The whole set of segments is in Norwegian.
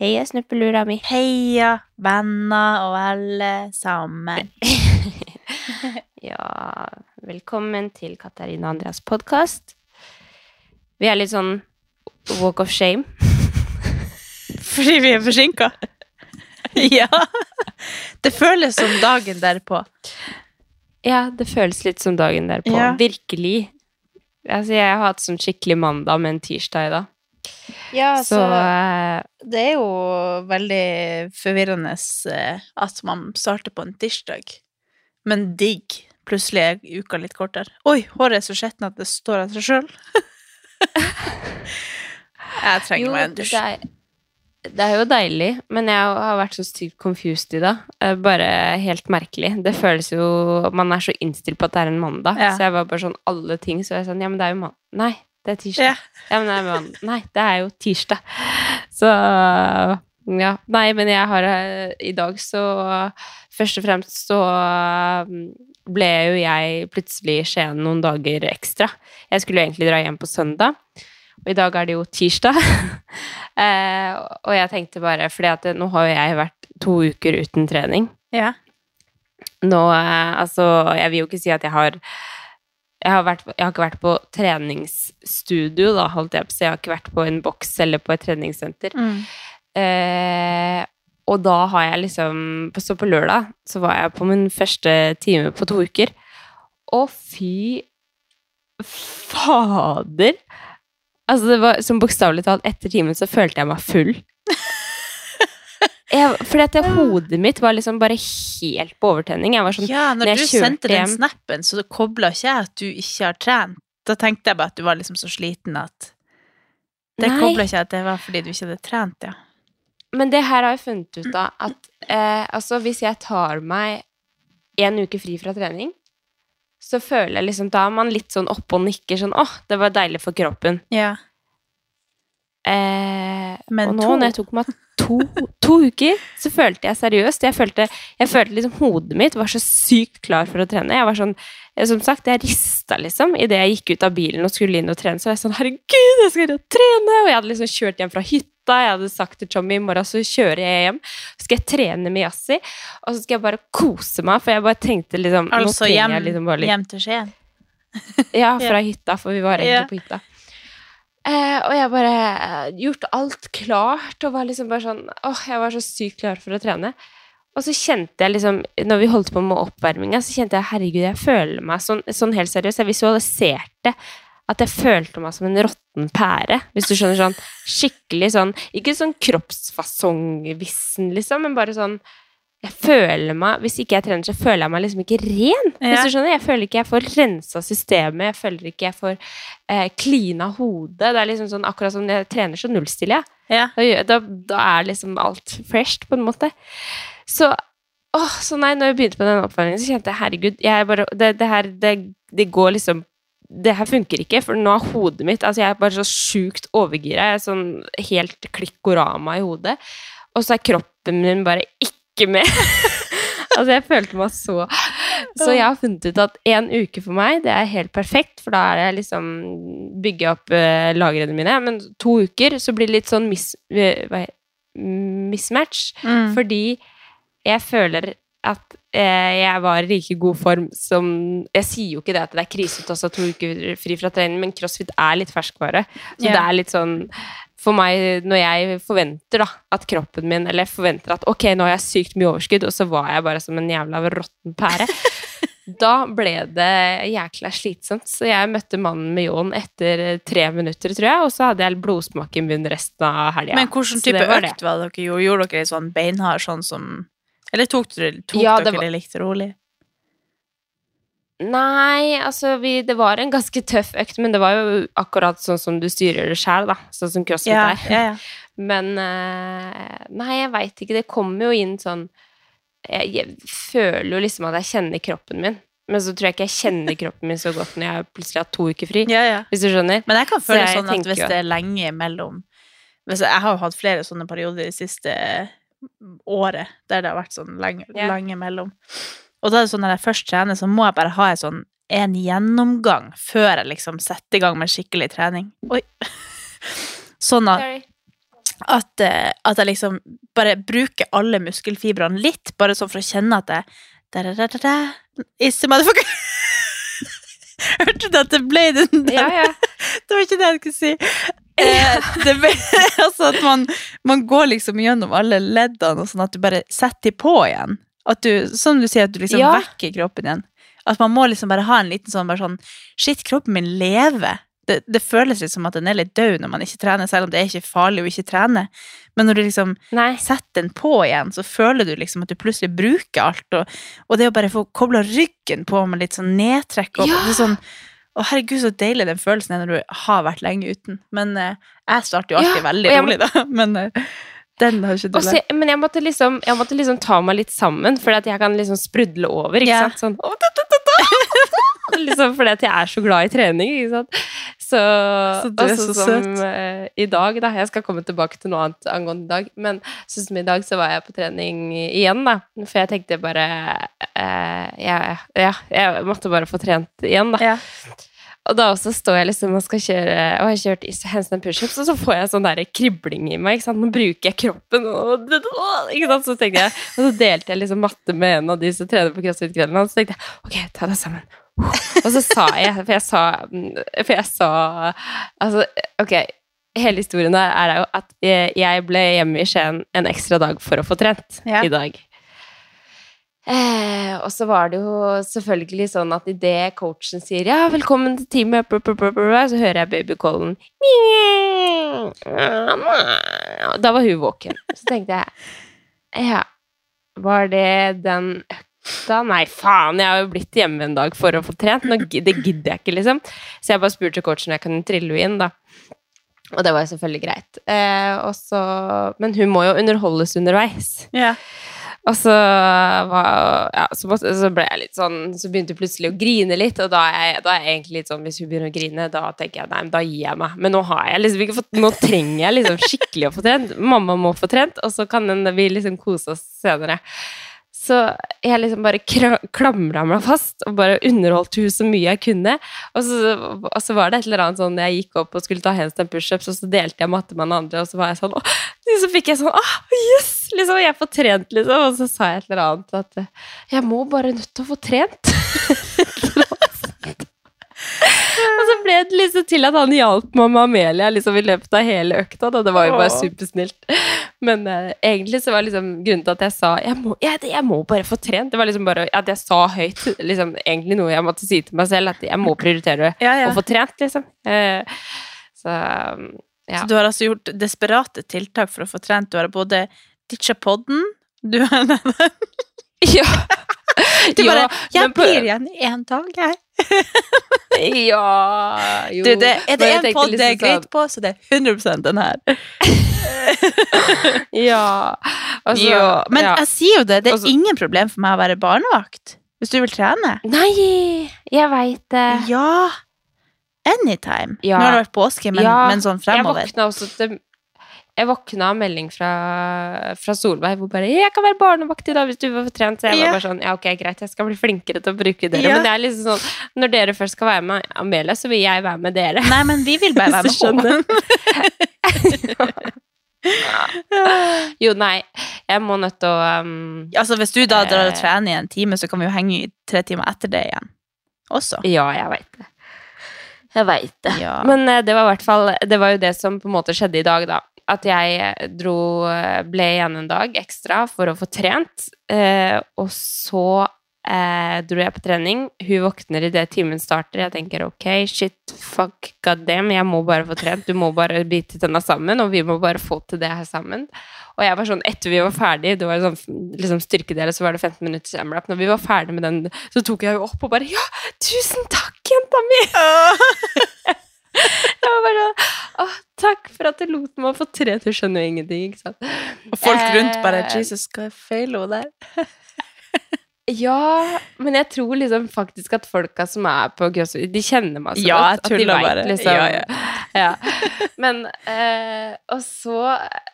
Heia snuppelura mi. Heia venner og alle sammen. Ja, velkommen til Katarina og Andreas podkast. Vi er litt sånn walk of shame. Fordi vi er forsinka. ja. Det føles som dagen derpå. Ja, det føles litt som dagen derpå. Ja. Virkelig. Altså, jeg har hatt sånn skikkelig mandag med en tirsdag i dag. Ja, Så så det er jo veldig forvirrende eh, at man starter på en tirsdag. Men digg. Plutselig er uka litt kortere. Oi, håret er så skjettent at det står av seg sjøl. Jeg trenger jo, meg en dusj. Det er, det er jo deilig, men jeg har vært så sykt confused i dag. Eh, Bare helt merkelig. Det føles jo Man er så innstilt på at det er en mandag. Ja. Så jeg var bare sånn alle ting. Så jeg sa, sånn Ja, men det er jo mandag. Nei, det er tirsdag. Ja. Ja, men det er. Nei, det er jo tirsdag. Så ja. Nei, men jeg har eh, I dag så Først og fremst så mm, ble jo jeg plutselig i Skien noen dager ekstra. Jeg skulle jo egentlig dra hjem på søndag, og i dag er det jo tirsdag. eh, og jeg tenkte bare fordi at nå har jo jeg vært to uker uten trening. Ja. Nå, eh, altså Jeg vil jo ikke si at jeg har jeg har, vært, jeg har ikke vært på treningsstudio, da, holdt jeg på å si. Jeg har ikke vært på en boks eller på et treningssenter. Mm. Eh, og da har jeg liksom Så på lørdag så var jeg på min første time på to uker. Og fy fader! Altså, det var som bokstavelig talt etter timen så følte jeg meg full. Jeg, fordi at det, hodet mitt var liksom bare helt på overtenning. Jeg var sånn Ja, når, når du sendte den hjem- snappen, så kobla ikke jeg at du ikke har trent. Da tenkte jeg bare at du var liksom så sliten at Det kobla ikke jeg at det var fordi du ikke hadde trent, ja. Men det her har jeg funnet ut av at eh, altså hvis jeg tar meg en uke fri fra trening, så føler jeg liksom Da er man litt sånn oppe og nikker sånn åh, det var deilig for kroppen. Ja. Eh, Men og nå to- når jeg tok meg to, to uker, så følte jeg seriøst Jeg følte, jeg følte liksom hodet mitt var så sykt klar for å trene. Jeg var sånn, eh, Som sagt, jeg rista liksom idet jeg gikk ut av bilen og skulle inn og trene. Så var jeg sånn Herregud, jeg skal inn og trene! Og jeg hadde liksom kjørt hjem fra hytta. Jeg hadde sagt til Tommy i morgen så kjører jeg hjem. Så skal jeg trene med Yassi, og så skal jeg bare kose meg. For jeg bare tenkte liksom Altså hjem, liksom bare hjem til Skien. ja, fra hytta, for vi var egentlig på hytta. Eh, og jeg bare eh, gjort alt klart, og var liksom bare sånn Åh, jeg var så sykt klar for å trene. Og så kjente jeg liksom, når vi holdt på med oppvarminga, så kjente jeg herregud, jeg føler meg sånn, sånn helt seriøst. Jeg visualiserte at jeg følte meg som en råtten pære, hvis du skjønner sånn skikkelig sånn Ikke sånn kroppsfasongvissen, liksom, men bare sånn jeg føler meg, Hvis ikke jeg trener, så føler jeg meg liksom ikke ren. Hvis du skjønner, Jeg føler ikke jeg får rensa systemet, jeg føler ikke jeg får eh, klina hodet. Det er liksom sånn, Akkurat som når jeg trener, så nullstiller jeg. Ja. Da, da, er liksom alt fresh, på en måte. Så, åh, så nei, når jeg begynte på den oppvarmingen, så kjente jeg herregud, jeg bare, det, det her det, det går liksom Det her funker ikke, for nå er hodet mitt altså Jeg er bare så sjukt overgira. Jeg er sånn helt klikkorama i hodet. Og så er kroppen min bare ikke med. altså, jeg følte meg så Så jeg har funnet ut at én uke for meg, det er helt perfekt, for da er det liksom bygge opp uh, lagrene mine. Men to uker, så blir det litt sånn mis, uh, mismatch. Mm. Fordi jeg føler at eh, jeg var i like god form som Jeg sier jo ikke det at det er krise å ta to uker fri fra trening, men crossfit er litt ferskvare. Så yeah. det er litt sånn for meg, når jeg forventer da, at kroppen min Eller forventer at ok, nå har jeg sykt mye overskudd, og så var jeg bare som en jævla råtten pære. Da ble det jækla slitsomt, så jeg møtte mannen med ljåen etter tre minutter, tror jeg, og så hadde jeg blodsmak i munnen resten av helga. Men hvilken type var økt var det dere gjorde? Gjorde dere litt sånn beinhard, sånn som Eller tok dere, tok Ja, det dere var- det litt rolig? Nei, altså vi, det var en ganske tøff økt, men det var jo akkurat sånn som du styrer det sjæl, da. Sånn som crossfit Ja, er. ja, ja. Men eh, Nei, jeg veit ikke. Det kommer jo inn sånn jeg, jeg føler jo liksom at jeg kjenner kroppen min. Men så tror jeg ikke jeg kjenner kroppen min så godt når jeg plutselig har to uker fri. ja, ja. Hvis du skjønner? Men jeg kan Så føle jeg sånn at hvis det er lenge mellom hvis jeg, har jo hatt flere sånne perioder det siste året der det har vært sånn lenge, lenge mellom. Og da er det sånn når jeg først trener, så må jeg bare ha en sånn en gjennomgang før jeg liksom setter i gang med skikkelig trening. Oi. Sånn at at, eh, at jeg liksom bare bruker alle muskelfibrene litt, bare sånn for å kjenne at jeg da, da, da, da, da, is motherfucker. Hørte du at det ble den der? Ja, ja. Det var ikke det jeg skulle si. Eh, det ble, altså at man, man går liksom gjennom alle leddene, og sånn at du bare setter de på igjen. At du, som du sier, at du liksom Ja. vekker kroppen igjen. At man må liksom bare ha en liten sånn, bare sånn Shit, kroppen min lever. Det, det føles litt som at den er litt død når man ikke trener, selv om det er ikke farlig å ikke trene. Men når du liksom Nei. setter den på igjen, så føler du liksom at du plutselig bruker alt. Og, og det å bare få kobla ryggen på med litt sånn nedtrekk og Ja. sånn, Å, herregud, så deilig den følelsen er når du har vært lenge uten. Men eh, jeg starter jo alltid Ja, veldig jeg rolig, da. Men eh, den har ikke du så- men jeg måtte, liksom, jeg måtte liksom ta meg litt sammen, fordi at jeg kan liksom sprudle over. Ikke yeah. sant? Sånn, «Å, da, da, da, da!» liksom fordi at jeg er så glad i trening. Ikke sant? Så, Så du er så som søt. eh, i dag, da. Jeg skal komme tilbake til noe annet angående i dag. Men sånn som i dag, så var jeg på trening igjen, da. For jeg tenkte bare eh, ja, ja, jeg måtte bare få trent igjen, da. Ja. Og da også står jeg liksom og skal kjøre Og jeg har kjørt handstand pushups, og så får jeg sånn der kribling i meg. ikke sant? Nå bruker jeg kroppen, og, ikke sant? Så tenkte jeg, og så delte jeg liksom matte med en av de som trener på CrossFit-kvelden, og så tenkte jeg ok, ta deg sammen. Og så sa jeg, for jeg sa For jeg sa Altså, ok. Hele historien der er jo at jeg jeg ble hjemme i Skien en ekstra dag for å få trent Ja. i dag. Eh, og så var det jo selvfølgelig sånn at idet coachen sier 'ja, velkommen til teamet', så hører jeg babycallen Da var hun våken. Så tenkte jeg ja, var det den økta? Nei, faen, jeg har jo blitt hjemme en dag for å få trent. Nå, det gidder jeg ikke, liksom. Så jeg bare spurte coachen om jeg kunne trille henne inn, da. Og det var jo selvfølgelig greit. Eh, også, men hun må jo underholdes underveis. Ja. Og så, var, ja, så, så ble jeg litt sånn Så begynte hun plutselig å grine litt, og da er, jeg, da er jeg egentlig litt sånn Hvis hun begynner å grine, da tenker jeg nei, men da gir jeg meg. Men nå har jeg liksom ikke fått Nå trenger jeg liksom skikkelig å få trent. Mamma må få trent, og så kan den, vi liksom kose oss senere. Så jeg liksom bare klamra meg fast og bare underholdt hun så mye jeg kunne. Og så, og så var det et eller annet sånn jeg gikk opp og skulle ta handstand pushups, og så delte jeg matte med den andre, og så var jeg sånn så fikk jeg sånn ah, yes! Liksom, jeg får trent, liksom. Og så sa jeg et eller annet at jeg må bare nødt til å få trent. og så ble det liksom til at han hjalp med Amelia liksom, i løpet av hele økta. Da. Det var jo bare supersnilt. Men eh, egentlig så var liksom grunnen til at jeg sa jeg må, jeg, jeg må bare få trent. Det var liksom bare at jeg sa høyt liksom, egentlig noe jeg måtte si til meg selv, at jeg må prioritere Ja, ja. å få trent, liksom. Eh, så ja. Så du har altså gjort desperate tiltak for å få trent. Du har både ditcha podden du har ja. Du bare Ja, 'Jeg blir igjen i én dag, jeg'. Ja Jo. Du, det, er det én podd det er greit på, så det er 100% den her. sånn, Ja. Altså, jo, men ja. jeg sier jo det, det er Altså- ingen problem for meg å være barnevakt. Hvis du vil trene. Nei, jeg veit det. Ja. Anytime. Ja. Nå har det vært påske, men, Ja, men sånn Jeg fremover. våkna også til Jeg våkna av melding fra, fra Solveig hvor bare 'Jeg kan være barnevakt i dag hvis du vil få trent.' Så jeg var bare sånn Ja, ok, greit, jeg skal bli flinkere til å bruke dere. Ja. Men det er liksom sånn Når dere først skal være med Amelia, så vil jeg være med dere. Nei, men vi vil bare være med henne. Jo, nei. Jeg må nødt til å um, Altså, hvis du da drar og Eh. trener i en time, så kan vi jo henge i tre timer etter det igjen. Også. Ja, jeg veit det. Jeg veit det. Ja. Men eh, det var i hvert fall Det var jo det som på en måte skjedde i dag, da. At jeg eh, dro eh, Ble igjen en dag ekstra for å få trent. Eh, og så eh, dro jeg på trening. Hun våkner idet timen starter. Jeg tenker ok, shit, fuck, god damn, jeg må bare få trent. Du må bare bite tenna sammen, og vi må bare få til det her sammen. Og jeg var sånn, etter vi var ferdig, det var sånn liksom styrkedel, så var det 15 minutter AMRAP. Når vi var ferdig med den, så tok jeg jo opp og bare Ja, tusen takk, jenta mi! Jeg var bare sånn Å, takk for at du lot meg få tre. Du skjønner jo ingenting, ikke sant? Og folk rundt bare Eh. 'Jesus, skal jeg feile henne der?' Ja, men jeg tror liksom faktisk at folka som er på CrossFit, de kjenner meg så Ja, godt. at de vet. Liksom, Ja, ja. ja. Men eh, Og så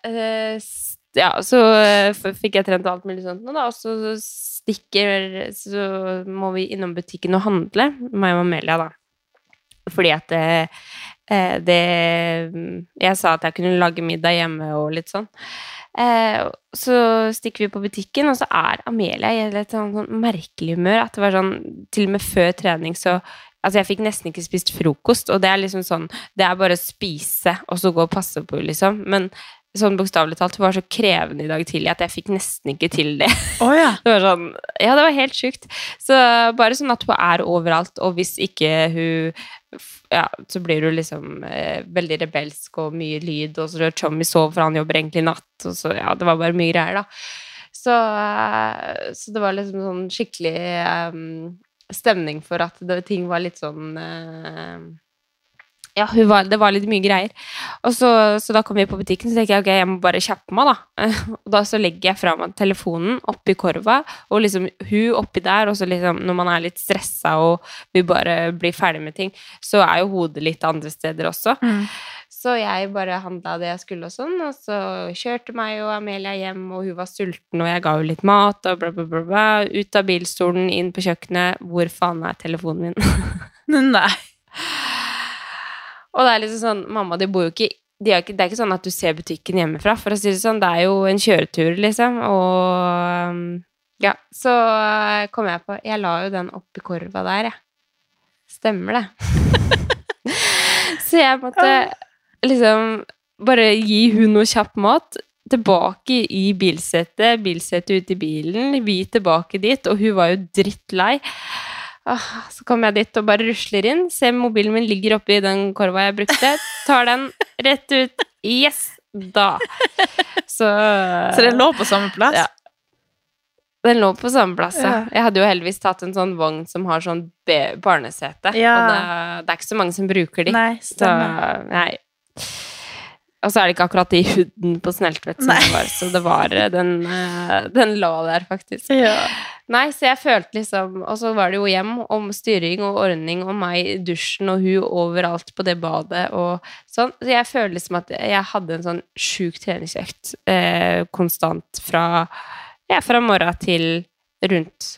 eh, Ja, så eh, fikk jeg trent alt mulig sånt nå, da, og så stikker Så må vi innom butikken og handle, meg og Amelia, da. Fordi at eh, Eh, det Jeg sa at jeg kunne lage middag hjemme og litt sånn. Eh, så stikker vi på butikken, og så er Amelia i et sånn, sånn merkelig humør. At det var sånn Til og med før trening så Altså, jeg fikk nesten ikke spist frokost, og det er liksom sånn Det er bare å spise og så gå og passe på, liksom. Men sånn bokstavelig talt, var så krevende i dag tidlig at jeg fikk nesten ikke til det. Oh, ja. Det var sånn Ja, det var helt sjukt. Så bare sånn at hun er overalt, og hvis ikke hun Ja, så blir hun liksom eh, veldig rebelsk og mye lyd, og så rør Tommy sov, for han jobber egentlig natt, og så Ja, det var bare mye greier, da. Så, eh, så det var liksom sånn skikkelig eh, stemning for at det, ting var litt sånn eh, ja, var, det var litt mye greier. Og så, så da kom vi på butikken, så tenker jeg ok, jeg må bare kjappe meg, da. Og da så legger jeg fra meg telefonen oppi korva, og liksom hun oppi der, og så liksom når man er litt stressa og vil bare bli ferdig med ting, så er jo hodet litt andre steder også. Mm. Så jeg bare handla det jeg skulle og sånn, og så kjørte meg og Amelia hjem, og hun var sulten, og jeg ga henne litt mat, og bla, bla, bla, bla. Ut av bilstolen, inn på kjøkkenet. Hvor faen er telefonen min? Nei. Og det er liksom sånn Mamma, de bor jo ikke de er ikke, Det er ikke sånn at du ser butikken hjemmefra, for å si det sånn. Det er jo en kjøretur, liksom. Og um, ja, så uh, kom jeg på Jeg la jo den oppi korva der, jeg. Stemmer det. så jeg måtte liksom bare gi hun noe kjapp mat. Tilbake i bilsetet, bilsetet ut i bilen, vi tilbake dit, og hun var jo drittlei. Ah, så kommer jeg dit og bare rusler inn, ser mobilen min ligger oppi den korva jeg brukte, tar den rett ut. Yes! Da. Så Så det lå på samme plass? Ja. Den lå på samme plass, ja. Jeg hadde jo heldigvis tatt en sånn vogn som har sånn barnesete, Ja. og det, det er ikke så mange som bruker de. Nei, Så, nei. Og så er det ikke akkurat i huden på Sneltvedt som Nei. det var, så det var den, eh, den lå der, faktisk. Ja. Nei, så jeg følte liksom Og så var det jo hjem om styring og ordning og meg i dusjen og hun overalt på det badet og sånn. Så jeg føler liksom at jeg hadde en sånn sjuk treningsøkt eh, konstant fra Ja, fra morgen til rundt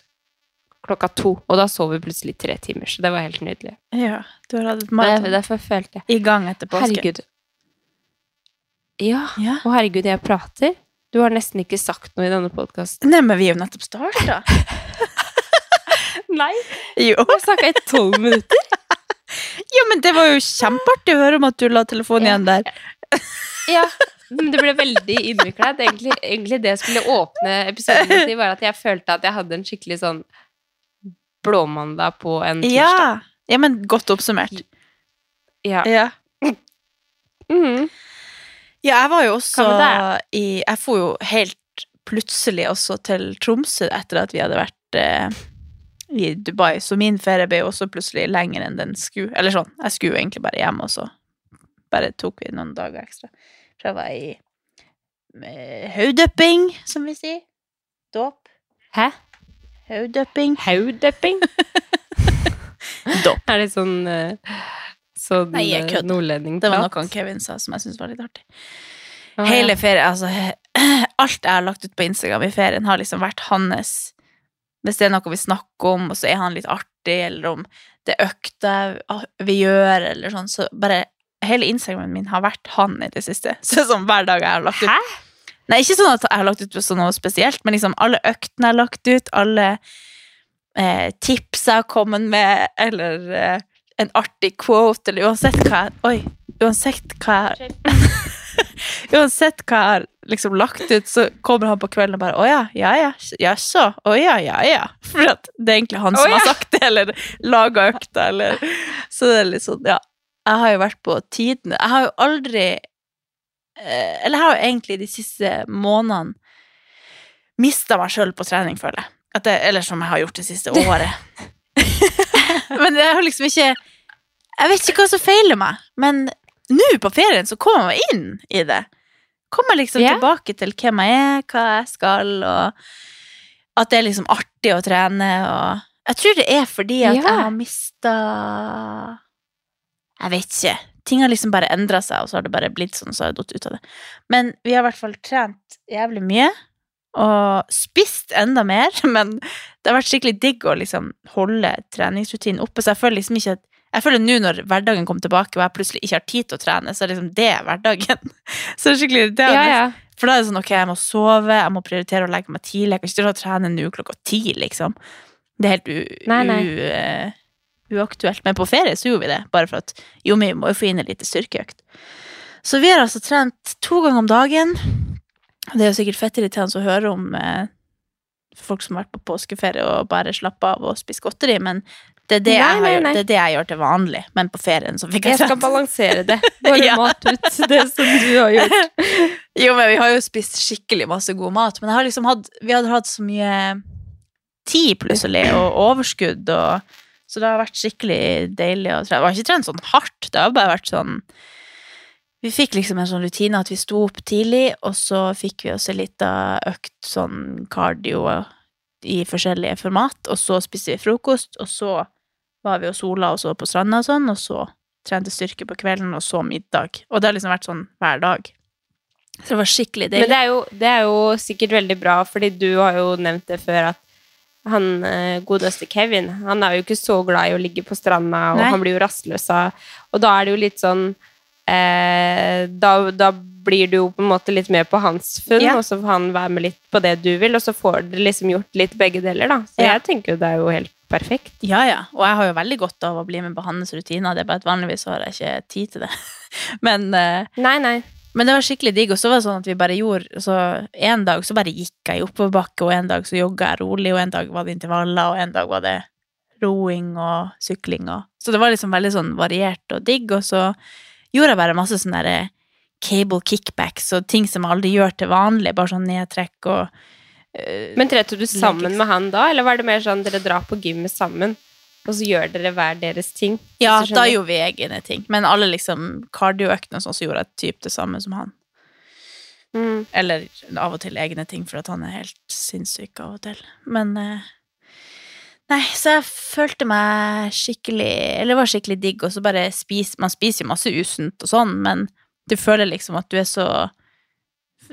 klokka to. Og da sov vi plutselig tre timer, så det var helt nydelig. ja. Du har hatt et maraton derfor følte jeg i gang etter påske. Herregud. Ja. Ja. Og herregud, jeg prater. Du har nesten ikke sagt noe i denne podkasten. Nei, men vi er jo nettopp starta. Nei. Jo. Jeg snakka i tolv minutter. jo, men det var jo kjempeartig å høre om at du la telefonen igjen der. Ja, men det ble veldig innvikla. Egentlig, egentlig det jeg skulle åpne episoden med, var at jeg følte at jeg hadde en skikkelig sånn blåmandag på en tirsdag. Ja. ja, men godt oppsummert. Ja. Ja. Mhm. Ja, jeg var jo også i Jeg for jo helt plutselig også til Tromsø etter at vi hadde vært eh, i Dubai, så min ferie ble jo også plutselig lenger enn den skulle. Eller sånn, jeg skulle jo egentlig bare hjem, og så bare tok vi noen dager ekstra. Så jeg var i eh, haudøpping, som vi sier. Dåp. Hæ? Haudøpping. Haudøpping? Dåp. Er det sånn eh, sånn Nei, jeg kødder. nordlendingprat? Det var noe han Kevin sa som jeg syntes var litt artig. Ja. Hele ferien, altså Alt jeg har lagt ut på Instagram i ferien, har liksom vært hans Hvis det er noe vi snakker om, og så er han litt artig, eller om det er økta vi gjør, eller sånn, så bare Hele Instagramen min har vært han i det siste. Så sånn hver dag jeg har lagt ut Hæ? Nei, ikke sånn at jeg har lagt ut sånn noe spesielt, men liksom alle øktene jeg har lagt ut, alle eh, tips jeg har kommet med, eller eh, en artig quote, eller uansett hva jeg Oi. Uansett hva jeg Uansett hva jeg har liksom lagt ut, så kommer han på kvelden og bare 'Å ja, ja ja, jaså, å ja, ja ja'. For det er egentlig han som som ja. har sagt det, eller laga økta, eller Så det er litt sånn, ja. Jeg har jo vært på tidene Jeg har jo aldri eh, Eller jeg har jo egentlig de siste månedene mista meg sjøl på trening, føler jeg. Det, eller som jeg har gjort det siste året. men jeg har liksom ikke Jeg vet ikke hva som feiler meg, men nå på ferien så kommer jeg inn i det. Kommer liksom yeah. tilbake til hvem jeg er, hva jeg skal, og at det er liksom artig å trene, og Jeg tror det er fordi at Ja. jeg har mista Jeg vet ikke. Ting har liksom bare endra seg, og så har det bare blitt sånn, så har jeg datt ut av det. Men vi har i hvert fall trent jævlig mye, og spist enda mer, men det har vært skikkelig digg å liksom holde treningsrutinen oppe, så jeg føler liksom ikke at Jeg føler nå når hverdagen kommer tilbake, og jeg plutselig ikke har tid til å trene, så er liksom det hverdagen. Så det er skikkelig det er Ja, ja. For da er det sånn, ok, jeg må sove, jeg må prioritere å legge meg tidlig. Jeg kan ikke dra og trene nå klokka ti, liksom. Det er helt u, Nei, nei. U, eh, uaktuelt. Men på ferie så gjorde vi det, bare for at jo, vi må jo få inn en liten styrkeøkt. Så vi har altså trent to ganger om dagen. Det er jo sikkert fett irriterende å høre om eh, folk som har vært på påskeferie og bare slapper av og spiser godteri, men det er det, Nei, jeg, har, nei, nei. det er det jeg gjør til vanlig. Men på ferien så fikk jeg Jeg skal balansere det. Bare Ja. mat ut det som du har gjort. Jo, men vi har jo spist skikkelig masse god mat, men jeg har liksom hatt, vi hadde hatt så mye tid plutselig, og overskudd, og, så det har vært skikkelig deilig å trene. Vi har ikke trent sånn hardt, det har bare vært sånn Vi fikk liksom en sånn rutine at vi sto opp tidlig, og så fikk vi oss en liten økt sånn cardio i forskjellige format, og så spiste vi frokost, og så var vi og sola og så på stranda og sånn, og så trente styrke på kvelden, og så middag. Og det har liksom vært sånn hver dag. Så det var skikkelig Men det er, jo, det er jo sikkert veldig bra, fordi du har jo nevnt det før at han eh, godeste Kevin, han er jo ikke så glad i å ligge på stranda, og Nei. han blir jo rastløs av Og da er det jo litt sånn eh, da, da blir du jo på en måte litt med på hans funn, Ja. og så får han være med litt på det du vil, og så får dere liksom gjort litt begge deler, da. Så jeg tenker jo det er jo helt perfekt. Ja, ja. Og jeg har jo veldig godt av å bli med på hans rutiner. Det er bare at vanligvis har jeg ikke tid til det. Men, eh, Nei, nei. men det var skikkelig digg. Og så var det sånn at vi bare gjorde Så en dag så bare gikk jeg i oppoverbakke, og en dag så jogga jeg rolig, og en dag var det intervaller, og en dag var det roing og sykling og Så det var liksom veldig sånn variert og digg, og så gjorde jeg bare masse sånne derre cable kickbacks og ting som jeg aldri gjør til vanlig, bare sånn nedtrekk og uh, Men trente du sammen med han da, eller var det mer sånn dere drar på gymmet sammen, og så gjør dere hver deres ting? Ja, da gjorde vi egne ting. Men alle liksom kardioøktene og sånn, så gjorde jeg typ det samme som han. Mm. Eller av og til egne ting, for at han er helt sinnssyk av og til. Men eh, Nei, så jeg følte meg skikkelig Eller det var skikkelig digg, og så bare spis Man spiser jo masse usunt og sånn, men du føler liksom at du er så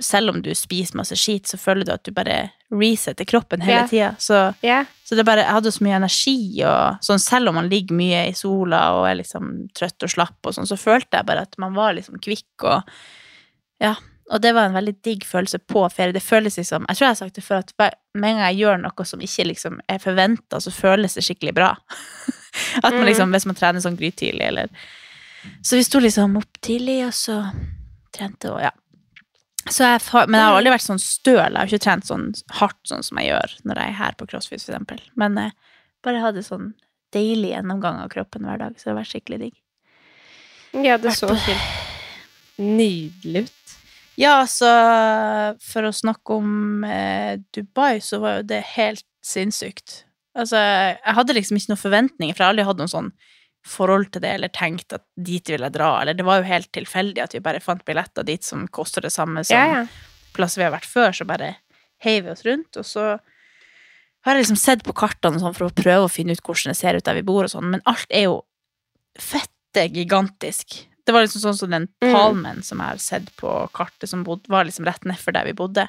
Selv om du spiser masse skit, så føler du at du bare resetter kroppen hele yeah. tida. Så yeah. så det bare, jeg hadde så mye energi, og sånn, selv om man ligger mye i sola og er liksom trøtt og slapp, og sånn, så følte jeg bare at man var liksom kvikk, og ja. Og det var en veldig digg følelse på ferie. Det føles liksom Jeg tror jeg har sagt det før, at med en gang jeg gjør noe som ikke liksom er forventa, så føles det skikkelig bra. At man Mhm. liksom, Hvis man trener sånn grytidlig, eller Så vi sto liksom opp tidlig, og så trente og ja. Så jeg, men jeg har aldri vært sånn støl. Jeg har ikke trent sånn hardt sånn som jeg gjør når jeg er her på CrossFit, eksempel. Men jeg bare hadde sånn deilig gjennomgang av kroppen hver dag, så det var skikkelig digg. ja, det Vært så fint helt nydelig ut. Ja, altså for å snakke om eh, Dubai, så var jo det helt sinnssykt. Altså, jeg hadde liksom ikke noen forventninger, for jeg har aldri hatt noen sånn forhold til det, eller tenkt at dit vil jeg dra, eller det var jo helt tilfeldig at vi bare fant billetter dit som koster det samme som Ja, ja. plasser vi har vært før, så bare heiv vi oss rundt, og så har jeg liksom sett på kartene sånn for å prøve å finne ut hvordan det ser ut der vi bor og sånn, men alt er jo fette gigantisk. Det var liksom sånn som den Mm. palmen som jeg har sett på kartet som bodde, var liksom rett nedfor der vi bodde.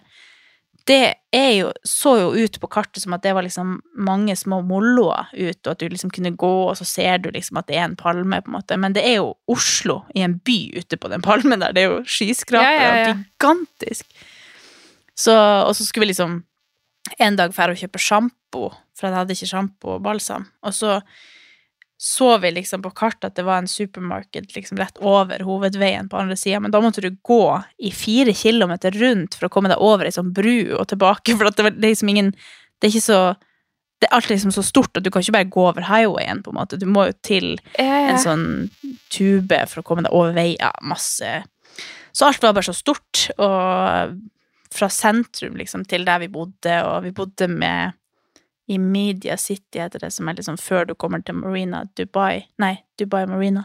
Det jo, så jo ut på kartet som at det var liksom mange små molloer ut, og at du liksom kunne gå, og så ser du liksom at det er en palme, på en måte. Men det er jo Oslo i en by ute på den palmen der. Det er jo skyskraper Ja, ja, ja. og gigantisk. Så, og så skulle vi liksom en dag dra og kjøpe sjampo, for jeg hadde ikke sjampo og balsam. Og så så vi liksom på kartet at det var en supermarked liksom rett over hovedveien på andre sida, men da måtte du gå i fire kilometer rundt for å komme deg over ei sånn bru og tilbake, for det, var, liksom ingen Det er ikke så Det er alt liksom så stort at du kan ikke bare gå over highwayen, på en måte. Du må jo til en sånn tube for å komme deg over vei. Masse Så alt var bare så stort, og fra sentrum liksom til der vi bodde, og vi bodde med i Media City, heter det, som er liksom før du kommer til Marina Dubai Nei, Dubai Marina.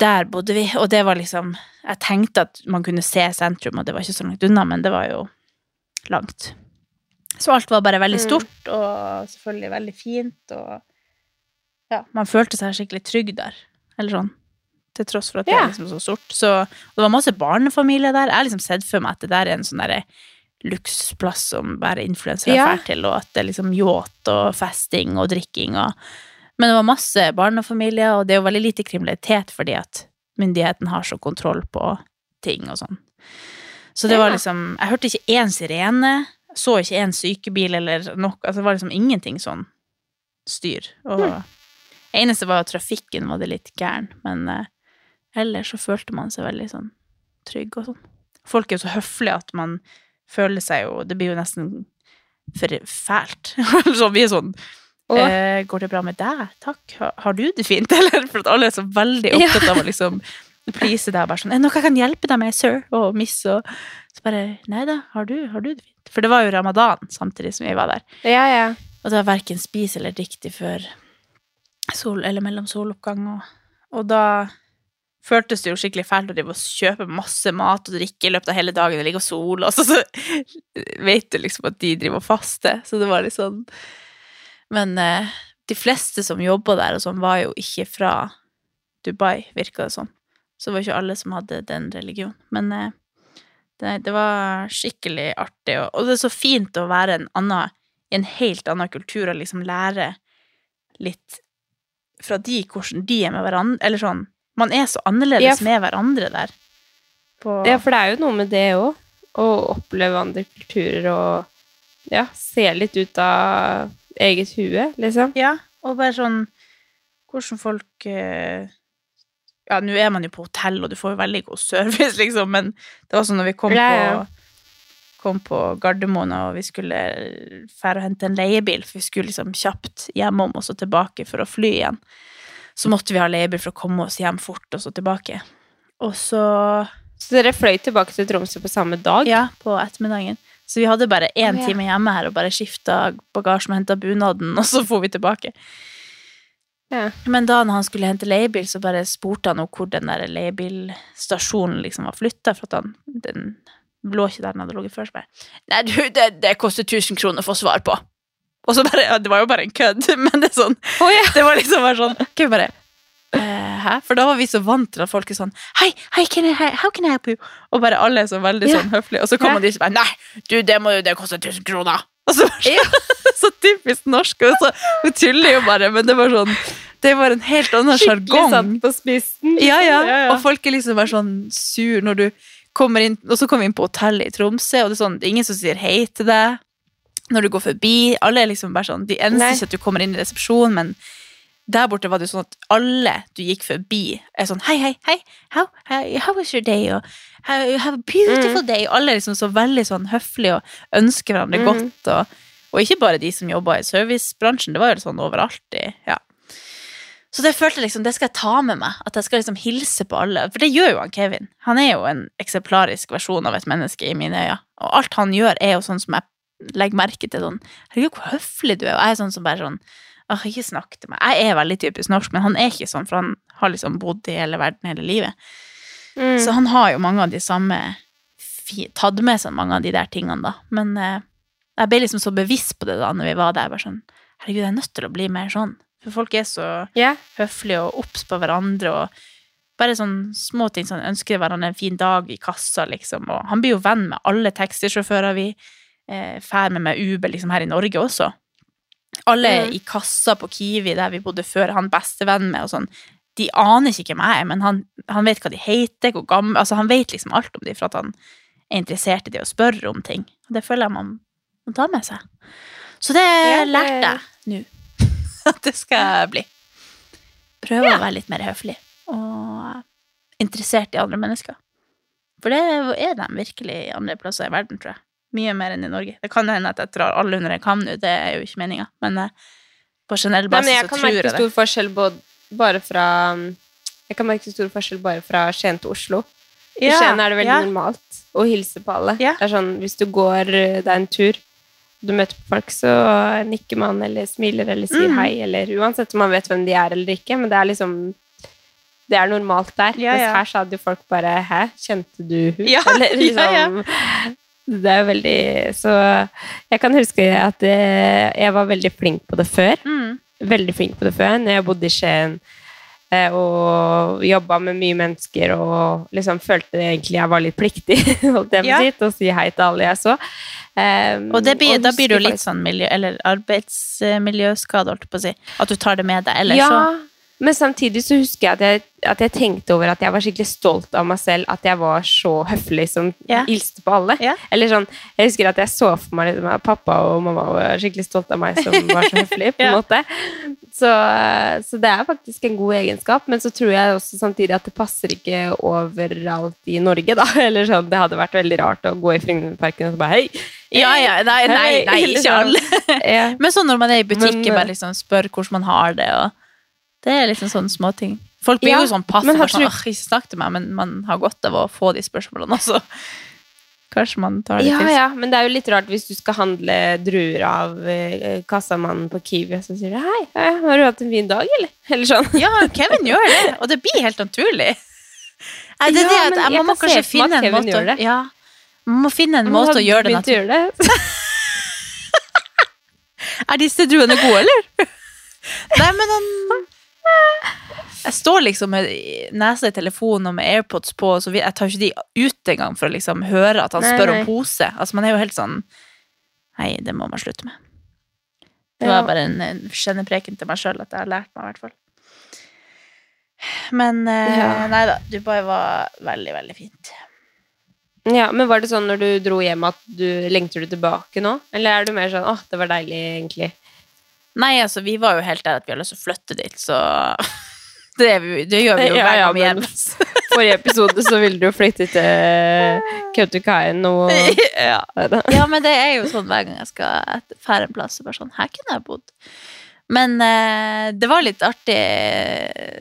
Der bodde vi, og det var liksom Jeg tenkte at man kunne se sentrum, og det var ikke så langt unna, men det var jo langt. Så alt var bare veldig Mm. stort, og selvfølgelig veldig fint, og ja, man følte seg skikkelig trygg der. Eller sånn. Til tross for at det Ja. er liksom så stort. Så, og det var masse barnefamilier der. Jeg har liksom sett for meg at det der er en sånn derre luksusplass som bare influensere Ja. drar til, og at det er liksom yacht og festing og drikking og Men det var masse barnefamilier, og det er jo veldig lite kriminalitet fordi at myndigheten har så kontroll på ting og sånn. Så det var liksom Jeg hørte ikke én sirene, så ikke én sykebil eller noe. Altså det var liksom ingenting sånn styr. Og Mm. eneste var at trafikken var det litt gæren, men eh, ellers så følte man seg veldig sånn trygg og sånn. Folk er jo så høflige at man føler seg jo Det blir jo nesten for fælt. så vi er sånn Og Eh, går det bra med deg? Takk. Har, har du det fint, eller? For at alle er så veldig opptatt av å liksom please deg. og Bare sånn, er det noe jeg kan hjelpe deg med, sir? Og miss, og så bare Nei da, har du, har du det fint? For det var jo ramadan samtidig som vi var der. ja, ja. Og det var verken spis eller riktig før sol, eller mellom soloppgang. Og, og da føltes det jo skikkelig fælt å drive og kjøpe masse mat og drikke i løpet av hele dagen og ligge og sole, og så, så vet du liksom at de driver og faster. Så det var litt sånn Men eh, de fleste som jobba der og sånn, var jo ikke fra Dubai, virka det som. Så det var ikke alle som hadde den religionen. Men eh, det, det var skikkelig artig, og, og det er så fint å være en annen, i en helt annen kultur og liksom lære litt fra de, hvordan de er med hverandre, eller sånn. Man er så annerledes Ja, for- med hverandre der. På, ja, for det er jo noe med det òg. Å oppleve andre kulturer og ja, se litt ut av eget hue, liksom. Ja, og bare sånn Hvordan folk eh, Ja, nå er man jo på hotell, og du får jo veldig god service, liksom, men det var sånn når vi kom Ja, ja. på Kom på Gardermoen, og vi skulle fære og hente en leiebil, for vi skulle liksom kjapt hjemom og så tilbake for å fly igjen. Så måtte vi ha leiebil for å komme oss hjem fort, og så tilbake. Og så Så dere fløy tilbake til Tromsø på samme dag? Ja, på ettermiddagen. Så vi hadde bare én time hjemme her og bare skifta bagasjen og henta bunaden, og så for vi tilbake. Ja. Men da når han skulle hente leiebil, så bare spurte han hvor den der leiebilstasjonen liksom var flytta, for at han den lå ikke der den hadde ligget før. Så bare Nei, du, det, det koster 1000 kroner å få svar på. Og så bare ja, Det var jo bare en kødd, men det er sånn oh, ja. Det var liksom bare sånn okay, bare «Eh, Hæ? For da var vi så vant til at folk er sånn Hei, hei, can I, how can I help you? Og bare alle er så veldig sånn høflige. Og så kommer de og bare Nei, du, det, må, jo- det koster 1000 kroner. Og så, bare så, så typisk norsk. Og så, hun tuller jo bare, men det var sånn Det var en helt annen Skikkelig sjargong. satt på spissen. Ja, ja. Ja, ja. Og folk er liksom bare sånn sur når du kommer inn Og så kommer vi inn på hotellet i Tromsø, og det er sånn, det er ingen som sier hei til deg når du går forbi. Alle er liksom bare sånn De eneste ikke at du kommer inn i resepsjonen, men der borte var det jo sånn at alle du gikk forbi, er sånn Hei, hei, hei, how, how, how was your day? Og how, have a beautiful day. Alle er liksom så veldig sånn høflige og ønsker hverandre Mm. godt. Og, og ikke bare de som jobba i servicebransjen, det var jo sånn overalt i Ja. Så det følte jeg liksom, det skal jeg ta med meg. At jeg skal liksom hilse på alle. For det gjør jo han Kevin. Han er jo en eksemplarisk versjon av et menneske i mine øyne. Og alt han gjør, er jo sånn som jeg legger merke til. Sånn, Herregud, hvor høflig du er. Og jeg er sånn som bare sånn Åh, ikke snakk til meg. Jeg er veldig typisk norsk, men han er ikke sånn, for han har liksom bodd i hele verden hele livet. Mm. Så han har jo mange av de samme Tatt med seg mange av de der tingene, da. Men eh, jeg ble liksom så bevisst på det da når vi var der. Bare sånn Herregud, jeg er nødt til å bli mer sånn. For folk er så yeah. høflige og obs på hverandre og bare sånn små ting sånn ønsker hverandre en fin dag i kassa, liksom. Og han blir jo venn med alle taxisjåfører vi eh, fær med meg Uber liksom her i Norge også. Alle Mm. i kassa på Kiwi der vi bodde før, han bestevenn med og sånn. De aner ikke hvem jeg er, men han, han vet hva de heter, hvor gammel Altså, han vet liksom alt om dem for at han er interessert i det og spør om ting. Og det føler jeg man må ta med seg. Så det Ja, lærte jeg nå. At det skal jeg bli. Prøve å være litt mer høflig og interessert i andre mennesker. For det er de virkelig andre plasser i verden, tror jeg. Mye mer enn i Norge. Det kan hende at jeg drar alle under en kam nå, det er jo ikke meninga, men eh, på generell basis så tror jeg kan tror jeg merke stor forskjell bare fra Jeg kan merke stor forskjell bare fra Skien til Oslo. I Skien er det veldig ja. normalt å hilse på alle. Ja. Det er sånn, Hvis du går eh, deg en tur, du møter folk, så nikker man eller smiler eller sier Mm. hei, eller uansett om man vet hvem de er eller ikke, men det er liksom det er normalt der. Ja, Mens ja. her sa jo folk bare 'hæ, kjente du hun?' Ja, eller ja, ja. Det er jo veldig Så jeg kan huske at eh, jeg var veldig flink på det før Mm. veldig flink på det før. Når jeg bodde i Skien eh, og jobba med mye mennesker og liksom følte egentlig jeg var litt pliktig holdt jeg Ja. si, til å si hei til alle jeg så. Um, Og det blir, da blir det jo litt sånn miljø, eller arbeidsmiljøskade, holdt jeg på å si. At du tar det med deg. Eller ja, så men samtidig så husker jeg at, jeg at jeg tenkte over at jeg var skikkelig stolt av meg selv, at jeg var så høflig som yeah. hilste på alle. Yeah. Eller sånn, Jeg husker at jeg så for meg liksom, at pappa og mamma var skikkelig stolt av meg som var så høflig. på en yeah. måte. Så, så det er faktisk en god egenskap, men så tror jeg også samtidig at det passer ikke overalt i Norge, da. Eller sånn, Det hadde vært veldig rart å gå i Frognerparken og så bare hei! Ja, ja, nei, nei, nei nei ikke sånn. alle. Ja. Men sånn når man er i butikken, bare liksom spør hvordan man har det, og Det er liksom sånne småting. Folk blir Ja, jo sånn passe men sånn, du- «Åh, ikke snakk til meg, men man har godt av å få de spørsmålene også. Kanskje man tar det Ja, til seg. ja, men det er jo litt rart hvis du skal handle druer av eh, kassamannen på Kiwi, og så sier du hei, har du hatt en fin dag, eller? Eller sånn. Ja, Kevin gjør det, og det blir helt naturlig. Nei, det er Ja, det at jeg, jeg man må kan kanskje finne en måte å ja, Man må finne en måte å gjøre det naturlig. Er disse druene gode, eller? Nei, men han Jeg står liksom med nesa i telefonen og med AirPods på, så jeg tar ikke de ut engang for å liksom høre at han Nei, spør nei. om pose. Altså, man er jo helt sånn Nei, det må man slutte med. Det var bare en, en kjennepreken til meg sjøl at jeg har lært meg, i hvert fall. Men eh, Ja. nei da, Dubai var veldig, veldig fint. Ja, men var det sånn når du dro hjem at du lengter du tilbake nå? Eller er du mer sånn åh, det var deilig, egentlig? Nei, altså, vi var jo helt der at vi har lyst til å flytte dit, så det, vi, det gjør vi jo hver gang vi er. Forrige episode så ville du flytte til Kautokeino og ja. Ja, men det er jo sånn hver gang jeg skal fære en plass, så bare sånn, her kunne jeg bodd. Men eh, det var litt artig,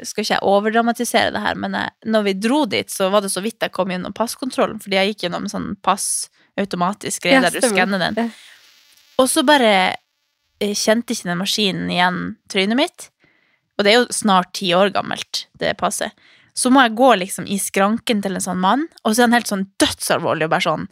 skal ikke jeg overdramatisere det her, men eh, når vi dro dit, så var det så vidt jeg kom gjennom passkontrollen, fordi jeg gikk gjennom sånn pass automatisk greie Ja, der du skanner den. Og så bare kjente ikke den maskinen igjen trynet mitt. Og det er jo snart ti år gammelt, det passet. Så må jeg gå liksom i skranken til en sånn mann, og så er han helt sånn dødsalvorlig og bare sånn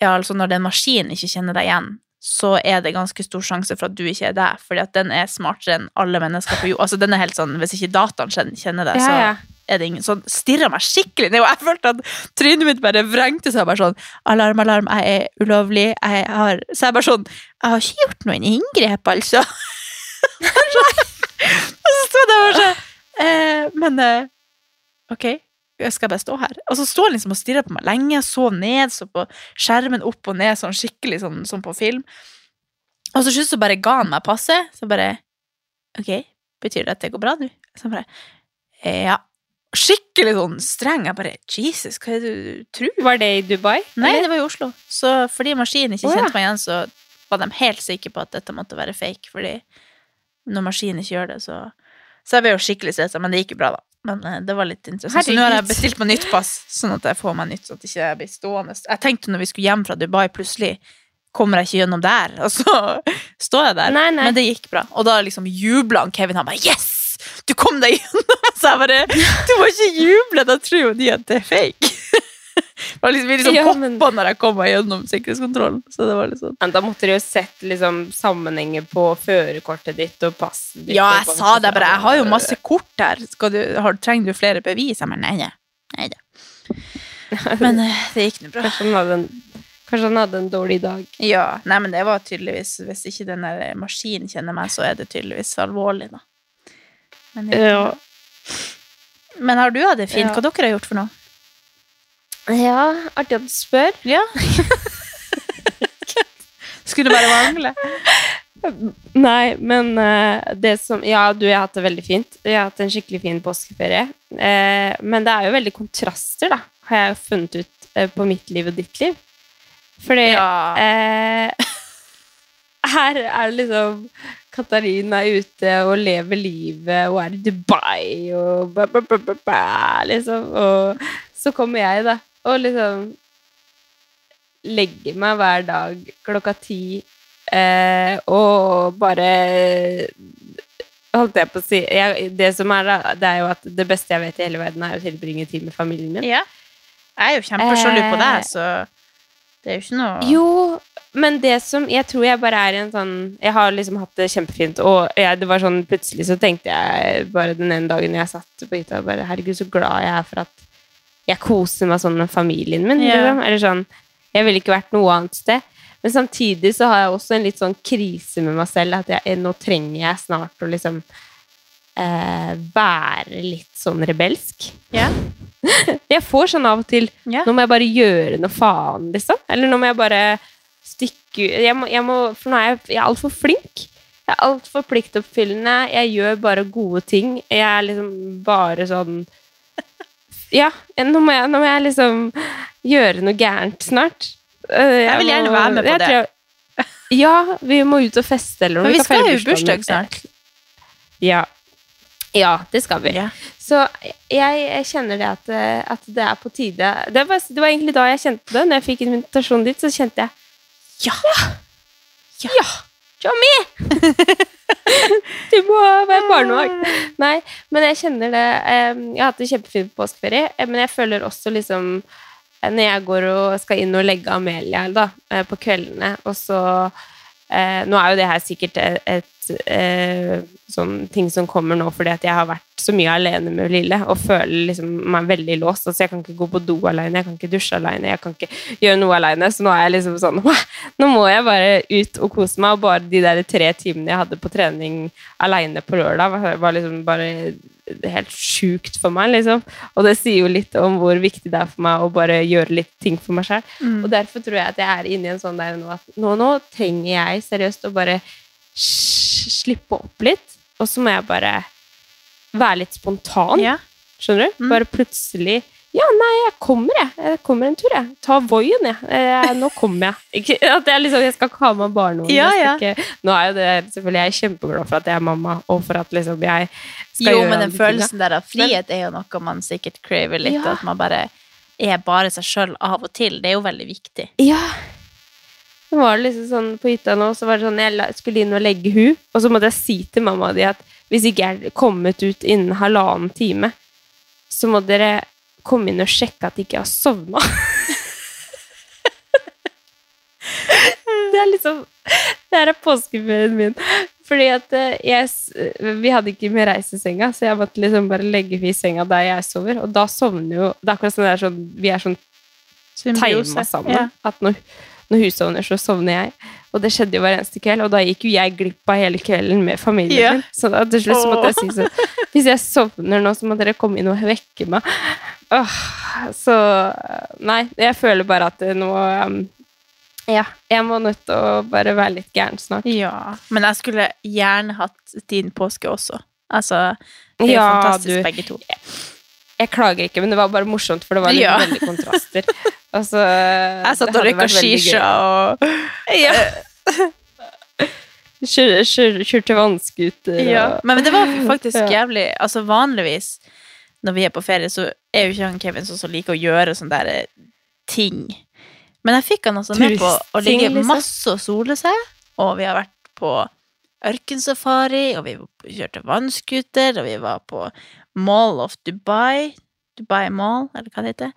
Ja, altså, når den maskinen ikke kjenner deg igjen, så er det ganske stor sjanse for at du ikke er deg, fordi at den er smartere enn alle mennesker på jord. Altså, den er helt sånn, Hvis ikke dataen kjenner- deg, deg, Ja, så ja. Er det ingen sånn stirra meg skikkelig ned, og jeg følte at trynet mitt bare vrengte seg. bare sånn, Alarm, alarm, jeg er ulovlig. jeg har, Så jeg bare sånn Jeg har ikke gjort noen inngrep, altså. og så sto jeg bare sånn eh, Men eh, ok, jeg skal bare stå her. Og så står han liksom og stirrer på meg lenge, så ned, så på skjermen opp og ned, sånn skikkelig sånn, sånn på film. Og så slutt så bare ga han meg passet, så bare Ok, betyr det at det går bra nå? Så bare «Eh, Ja. Skikkelig sånn streng. Jeg bare Jesus, hva er det du tror? Var det i Dubai? Nei, eller? det var i Oslo. Så fordi maskinen ikke Å, ja. kjente meg igjen, så var de helt sikre på at dette måtte være fake. Fordi når maskinen ikke gjør det, så Så jeg ble jo skikkelig stressa, men det gikk jo bra, da. Men eh, det var litt interessant. Så nå har jeg bestilt meg nytt pass, sånn at jeg får meg nytt, så at jeg ikke blir stående. Jeg tenkte når vi skulle hjem fra Dubai, plutselig kommer jeg ikke gjennom der, og så står jeg der. Nei, nei. Men det gikk bra. Og da liksom jubla Kevin. Han bare 'Yes! Du kom deg gjennom!' Så jeg bare 'Du må ikke juble, da tror jo de at det er fake'. Det var liksom, liksom Ja, men... poppa når jeg kom meg gjennom sikkerhetskontrollen. Så det var sånn Men da måtte de jo sett liksom, sammenhenger på førerkortet ditt og passet ditt. Ja, jeg sa det bare. Jeg har jo masse kort her. Du, har, trenger du flere bevis? Jeg mener nei, nei. da. Men eh, det gikk nå bra. Kanskje han, hadde en, kanskje han hadde en dårlig dag. Ja, nei, men det var tydeligvis Hvis ikke den der maskinen kjenner meg, så er det tydeligvis alvorlig, da. Men, Ja. men har du hatt det fint? Ja. Hva dere har gjort for noe? ja, artig at du spør. Ja. Skulle bare mangle. Nei, men eh, det som Ja, du, jeg har hatt det veldig fint. Jeg har hatt en skikkelig fin påskeferie. Eh, men det er jo veldig kontraster, da, har jeg funnet ut eh, på mitt liv og ditt liv. Fordi Ja. eh, her er det liksom Katarina er ute og lever livet og er i Dubai og ba, ba, ba, liksom. Og så kommer jeg, da, og liksom legger meg hver dag klokka ti eh, og bare Holdt jeg på å si jeg, Det som er da, det er jo at det beste jeg vet i hele verden, er å tilbringe tid med familien min. ja. Jeg er jo kjempesjalu på deg, så det er jo ikke noe Jo, men det som Jeg tror jeg bare er i en sånn Jeg har liksom hatt det kjempefint, og jeg, det var sånn plutselig så tenkte jeg bare den ene dagen jeg satt på hytta bare Herregud, så glad jeg er for at jeg koser meg sånn med familien min. Yeah. Liksom. Eller sånn Jeg ville ikke vært noe annet sted. Men samtidig så har jeg også en litt sånn krise med meg selv, at jeg, nå trenger jeg snart å liksom eh, være litt sånn rebelsk. Ja. Jeg får sånn av og til yeah. Nå må jeg bare gjøre noe faen, liksom. Eller nå må jeg bare stikke ut jeg må, jeg må, For nå er jeg, jeg er altfor flink. Jeg er altfor pliktoppfyllende. Jeg gjør bare gode ting. Jeg er liksom bare sånn Ja, nå må jeg, nå må jeg liksom gjøre noe gærent snart. Jeg, Jeg vil gjerne være med på det. jeg- ja, vi må ut og feste eller noe. Men vi kan skal jo i bursdag snart. Ja. ja, det skal vi. Ja. Så jeg, jeg kjenner det at, at det er på tide det var, det var egentlig da jeg kjente det. Når jeg fikk invitasjonen dit, så kjente jeg Ja. Ja! Tommy! du må være barnevakt. Nei, men jeg kjenner det eh, Jeg har hatt en kjempefin påskeferie, eh, men jeg føler også liksom eh, Når jeg går og skal inn og legge Amelia da, på kveldene, og så Nå er jo det her sikkert et eh, sånn ting som kommer nå fordi at jeg har vært så mye alene med Lille og føler liksom meg veldig låst. Altså, jeg kan ikke gå på do alene, jeg kan ikke dusje alene, jeg kan ikke gjøre noe alene. Så nå er jeg liksom sånn Nå må jeg bare ut og kose meg. Og bare de der tre timene jeg hadde på trening alene på lørdag, var, liksom bare helt sjukt for meg, liksom. Og det sier jo litt om hvor viktig det er for meg å bare gjøre litt ting for meg sjøl. Mm. Og derfor tror jeg at jeg er inne i en sånn der nå at nå, nå trenger jeg seriøst å bare slippe opp litt, og så må jeg bare være litt spontan. Ja. Skjønner du? Mm. Bare plutselig Ja, nei, jeg kommer, jeg. Jeg kommer en tur, jeg. Ta Voien, jeg. Eh, nå kommer jeg. Ikke, at jeg, liksom, jeg skal ikke ha med barnevogn. Ja, ja. Ikke, nå er jo det selvfølgelig Jeg er kjempeglad for at jeg er mamma, og for at liksom jeg skal Jo, gjøre men den følelsen der av frihet er jo noe man sikkert craver litt. Ja. At man bare er bare seg sjøl av og til. Det er jo veldig viktig. Ja. Så var det liksom sånn på hytta nå, så var det sånn jeg skulle inn og legge hu, og så måtte jeg si til mamma di at hvis ikke jeg er kommet ut innen halvannen time, så må dere komme inn og sjekke at jeg ikke har sovna. det er liksom Det her er påskeferien min. Fordi at eh, jeg Vi hadde ikke med reisesenga, så jeg måtte liksom bare legge i senga der jeg sover, og da sovner jo Det er akkurat sånn, det er sånn Vi er sånn tima sammen. Ja. At når, når hun sovner, så sovner jeg. Og det skjedde jo hver eneste kveld, og da gikk jo jeg glipp av hele kvelden med familien Ja. min. Så da, til slutt så måtte jeg si sånn Hvis jeg sovner nå, så må dere komme inn og vekke meg. Åh, så Nei, jeg føler bare at nå um, Ja, jeg må nødt til å bare være litt gæren snart. Ja. Men jeg skulle gjerne hatt din påske også. Altså, det er jo Ja, fantastisk, du. begge to. Jeg klager ikke, men det var bare morsomt, for det var litt Ja. veldig kontraster. Altså, Jeg satt og røyka shisha og Ja. Kjør- kjør- Kjørte vannskuter ja. og Men det var faktisk Ja. jævlig Altså vanligvis når vi er på ferie, så er jo ikke han Kevin sånn som liker å gjøre sånne der eh, ting. Men jeg fikk han altså med på å ligge liksom. masse og sole seg, og vi har vært på ørkensafari, og vi kjørte vannskuter, og vi var på Mall of Dubai, Dubai Mall, eller hva det heter.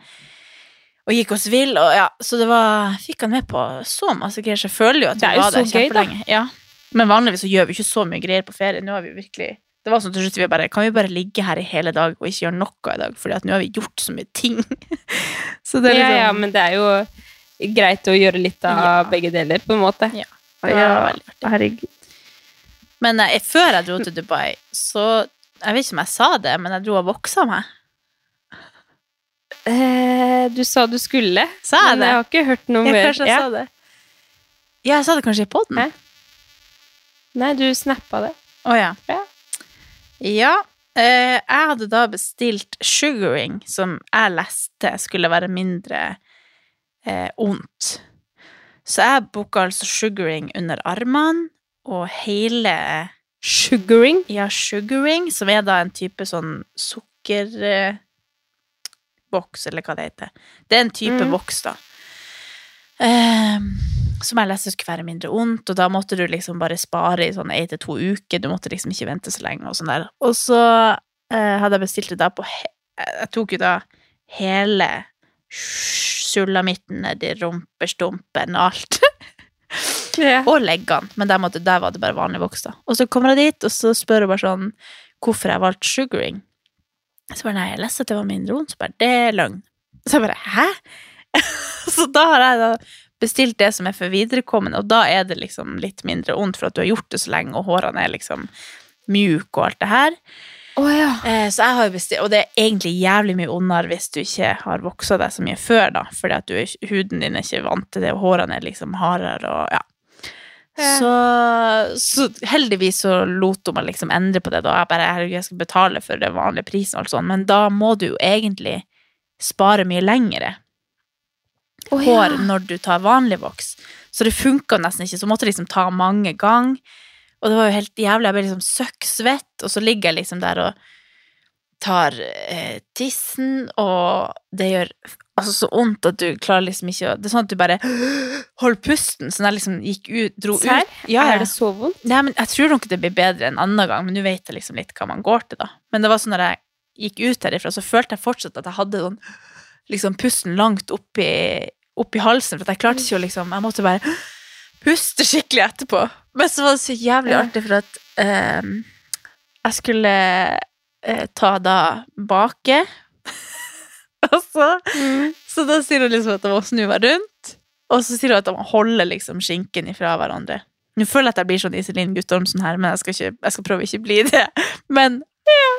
Og gikk oss vill, og ja, så det var Fikk han med på så masse greier, så jeg føler jo at vi var der gøy, kjempelenge. Ja. Men vanligvis så gjør vi ikke så mye greier på ferie. Nå har vi virkelig Det var sånn til slutt vi bare Kan vi bare ligge her i hele dag og ikke gjøre noe i dag, Fordi at nå har vi gjort så mye ting. så det er ja, liksom ja, men det er jo greit å gjøre litt av Ja. begge deler, på en måte. Ja. artig. herregud. Men jeg, før jeg dro til Dubai, så Jeg vet ikke om jeg sa det, men jeg dro og voksa meg. Eh, du sa du skulle, Sa jeg men det? jeg har ikke hørt noe Ja, mer. kanskje jeg sa det. Ja, jeg sa det kanskje i poden. Nei, du snappa det. Å ja. Ja. Ja. Eh, jeg hadde da bestilt sugaring, som jeg leste skulle være mindre eh, ondt. Så jeg booka altså sugaring under armene, og hele Sugaring. Ja, sugaring, som er da en type sånn sukkerboks, eller hva det heter. Det er en type Mm. voks, da. Um, som jeg leste skulle være mindre ondt, og da måtte du liksom bare spare i sånn én til to uker. Du måtte liksom ikke vente så lenge, og sånn der. Og så eh, hadde jeg bestilt det da på Jeg tok jo da hele sulamitten nedi rumpestumpen og alt. Ja. Og leggene, men der, måtte, der var det bare vanlig voks. da. Og så kommer jeg dit, og så spør hun bare sånn hvorfor jeg valgte sugaring. Så bare nei, jeg leste at det var mindre vondt. Så bare det er løgn. Så jeg bare hæ? så da har jeg da bestilt det som er for viderekommende, og da er det liksom litt mindre vondt for at du har gjort det så lenge, og hårene er liksom mjuke og alt det her. Oh, ja. Eh, så jeg har bestilt, og det er egentlig jævlig mye ondere hvis du ikke har voksa deg så mye før, da, fordi at du, huden din er ikke vant til det, og hårene er liksom hardere, og ja. Så, så heldigvis så lot hun meg liksom endre på det, da. Jeg bare, herregud, jeg skal betale for den vanlige prisen og alt sånt, men da må du jo egentlig spare mye lengre oh, ja. hår når du tar vanlig voks. Så det funka nesten ikke, så måtte jeg liksom ta mange ganger. Og det var jo helt jævlig. Jeg ble liksom søkksvett, og så ligger jeg liksom der og tar eh, tissen, og det gjør altså så vondt at du klarer liksom ikke å Det er sånn at du bare holder pusten. sånn at jeg liksom gikk ut, dro ut. ut ja, Er det så vondt? Nei, men Jeg tror nok det blir bedre en annen gang, men nå vet jeg liksom litt hva man går til, da. Men det var sånn når jeg gikk ut herifra, så følte jeg fortsatt at jeg hadde sånn liksom pusten langt oppi, oppi halsen, for jeg klarte ikke å liksom Jeg måtte bare puste skikkelig etterpå. Men så var det så jævlig artig, for at ehm, jeg skulle eh, ta da bake. Og så Mm. så da sier hun liksom at jeg må snu meg rundt, og så sier hun at jeg må holde liksom skinken ifra hverandre. Nå føler jeg at jeg blir sånn Iselin Guttormsen her, men jeg skal, ikke, jeg skal prøve ikke å bli det. Men ja.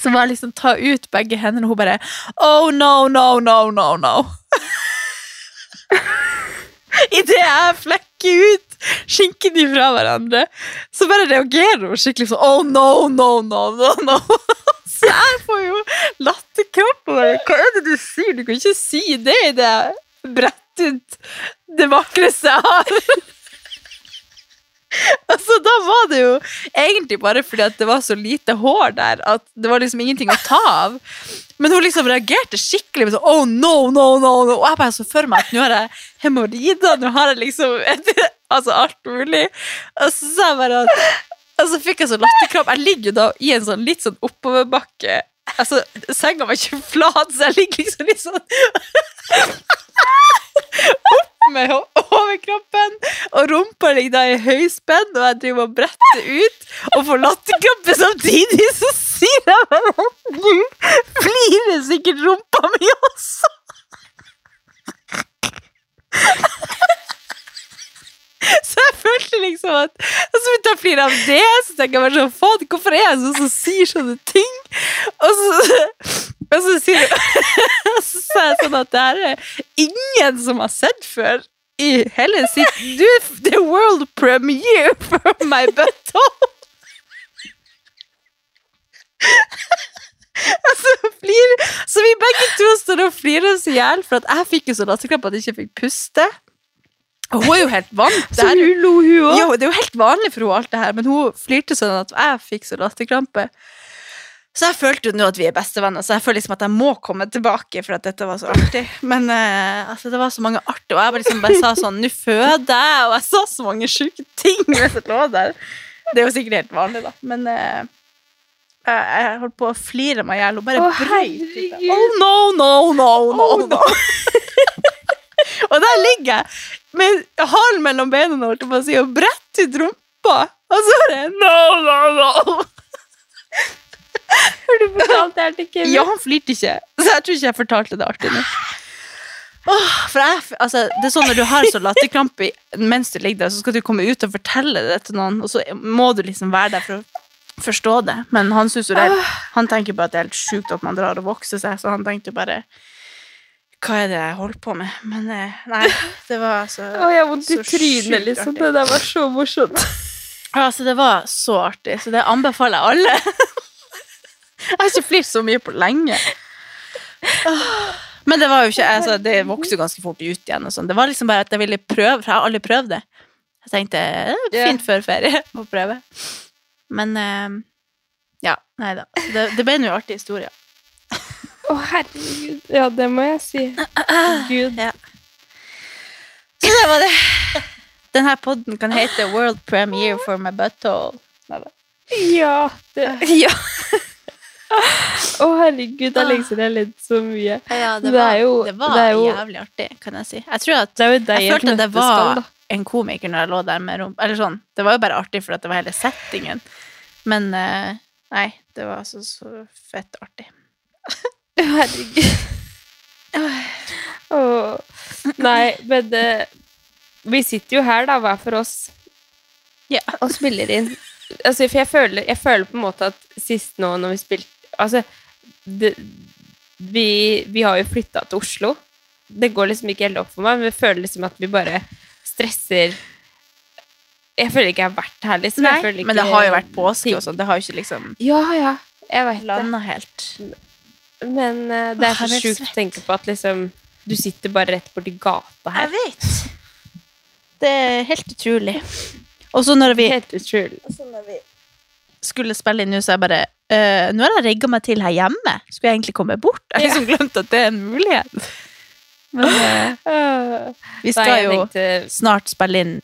så må jeg liksom ta ut begge hendene, og hun bare Oh no, no, no, no, no. Idet jeg flekker ut skinken ifra hverandre, så bare reagerer hun skikkelig sånn Oh no, no, no, no, no. Så jeg får jo latterkrampe. Hva er det du sier? Du kan ikke si det i det brett ut det vakreste jeg har. Altså, da var det jo egentlig bare fordi at det var så lite hår der at det var liksom ingenting å ta av. Men hun liksom reagerte skikkelig med sånn Oh no, no, no, no. Og jeg bare så for meg at nå har jeg hemoroider, nå har jeg liksom Altså alt mulig. Og så sa jeg bare at Og så fikk jeg så latterkrampe. Jeg ligger da i en sånn litt sånn oppoverbakke. Altså, senga var ikke flat, så jeg ligger liksom litt sånn opp med overkroppen, og rumpa ligger da i høyspenn, og jeg driver og bretter ut, og får latterkrampe samtidig, så sier jeg meg at nå flirer sikkert rumpa mi også. Så jeg følte liksom at Og så begynte jeg å flire av det, så tenker jeg bare sånn Faen, hvorfor er jeg sånn som sier sånne ting? Og så, og så sier så sa jeg sånn at det her er ingen som har sett før i hele sitt Du er the world premiere for my butthole! Altså, flir, så vi begge to står og flirer oss i hjel, for at jeg fikk jo så latterkrampe at jeg ikke fikk puste. Hun er jo helt vant. Så hun lo, hun òg. jo, det er jo helt vanlig for henne alt det her, men hun flirte sånn at jeg fikk så latterkrampe. Så jeg følte jo nå at vi er bestevenner, så jeg føler liksom at jeg må komme tilbake for at dette var så artig. Men uh, altså, det var så mange artige, og jeg bare liksom bare sa sånn, nå føder jeg, og jeg sa så mange syke ting mens jeg lå der. Det er jo sikkert helt vanlig da, men uh, jeg, jeg holdt på å flire meg ihjel, og bare Å, brøyt. Oh no, no, no, no, Oh, no. og der ligger jeg med halen mellom beina holdt jeg på å si, og bretter ut rumpa. Og så er det no, no, no. Har du fortalt det her til Kevin? Ja, han flirte ikke, så jeg tror ikke jeg fortalte det artig nok. Oh, for jeg, altså, det er sånn Når du har så latterkrampe mens du ligger der, så skal du komme ut og fortelle det til noen, og så må du liksom være der for å forstå det. Men han synes jo det er, Han tenker bare at det er helt sjukt at man drar og vokser seg, så han tenkte bare Hva er det jeg holder på med? Men eh, nei, det var altså Å, jeg har vondt i trynet, liksom. Det der var så morsomt. Altså, det var så artig, så det anbefaler jeg alle. jeg har ikke flirt så mye på lenge. Men det var jo ikke, altså, det vokste jo ganske fort ut igjen. og sånn. Det var liksom bare at jeg ville prøve, for jeg har aldri prøvd det. Jeg tenkte er fint før ferie å prøve. Men eh, ja, nei da. Det, det ble nå en artig historie. Å, herregud. Ja, det må jeg si. Gud. Ja. Så det var det. Denne podden kan hete World Premiere for my butthole. Ja. Det, Ja. Å, herregud. Det er lenge siden jeg har ledd så mye. Ja, det var, det, jo- det var det jo- jævlig artig, kan jeg si. Jeg tror at deg Jeg følte at det var en komiker når jeg lå der med rump... Eller sånn, det var jo bare artig for at det var hele settingen. Men eh, nei, det var altså så fett artig. Herregud. Oh. Nei, men uh, vi sitter jo her, da, hver for oss, Ja. og spiller inn. Altså, for jeg føler, jeg føler på en måte at sist nå når vi spilte Altså, det, vi, vi har jo flytta til Oslo. Det går liksom ikke helt opp for meg, men jeg føler liksom at vi bare stresser Jeg føler ikke jeg har vært her, liksom. Føler men det har jo vært påske og sånn. Det har jo ikke liksom Ja, ja. Jeg vet det. Men uh, det er så sjukt å tenke på at liksom Du sitter bare rett borti gata her. Jeg vet. Det er helt utrolig. Og så når vi Helt utrolig. skulle spille inn nå, så jeg bare eh, Nå har jeg rigga meg til her hjemme. Skulle jeg egentlig komme bort? Jeg har liksom glemt at det er en mulighet. Men Uh, vi skal jo tenkte, snart spille inn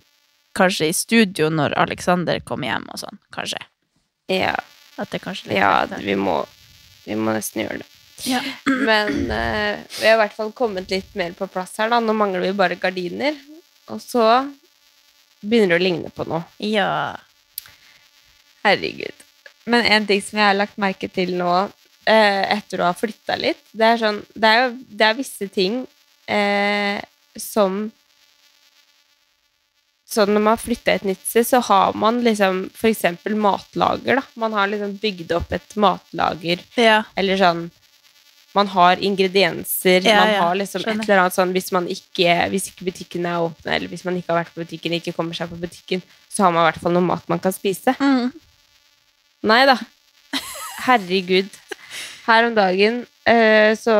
kanskje i studio når Alexander kommer hjem og sånn. Kanskje. ja, At det kanskje litt ja, vi må, vi må nesten gjøre det. Ja. Men eh, vi har i hvert fall kommet litt mer på plass her, da. Nå mangler vi bare gardiner. Og så begynner det å ligne på noe. ja. Herregud. Men en ting som jeg har lagt merke til nå, eh, etter å ha flytta litt, det er sånn Det er jo det er visse ting eh, som Sånn når man har flytta et nytt sted, så har man liksom eksempel matlager, da. Man har liksom bygd opp et matlager, ja. eller sånn man har ingredienser, Ja, man har liksom et eller annet sånn Hvis man ikke Hvis ikke butikken er åpne, eller hvis man ikke har vært på butikken, ikke kommer seg på butikken, så har man i hvert fall noe mat man kan spise. Mm. Nei da. Herregud. Her om dagen eh, så,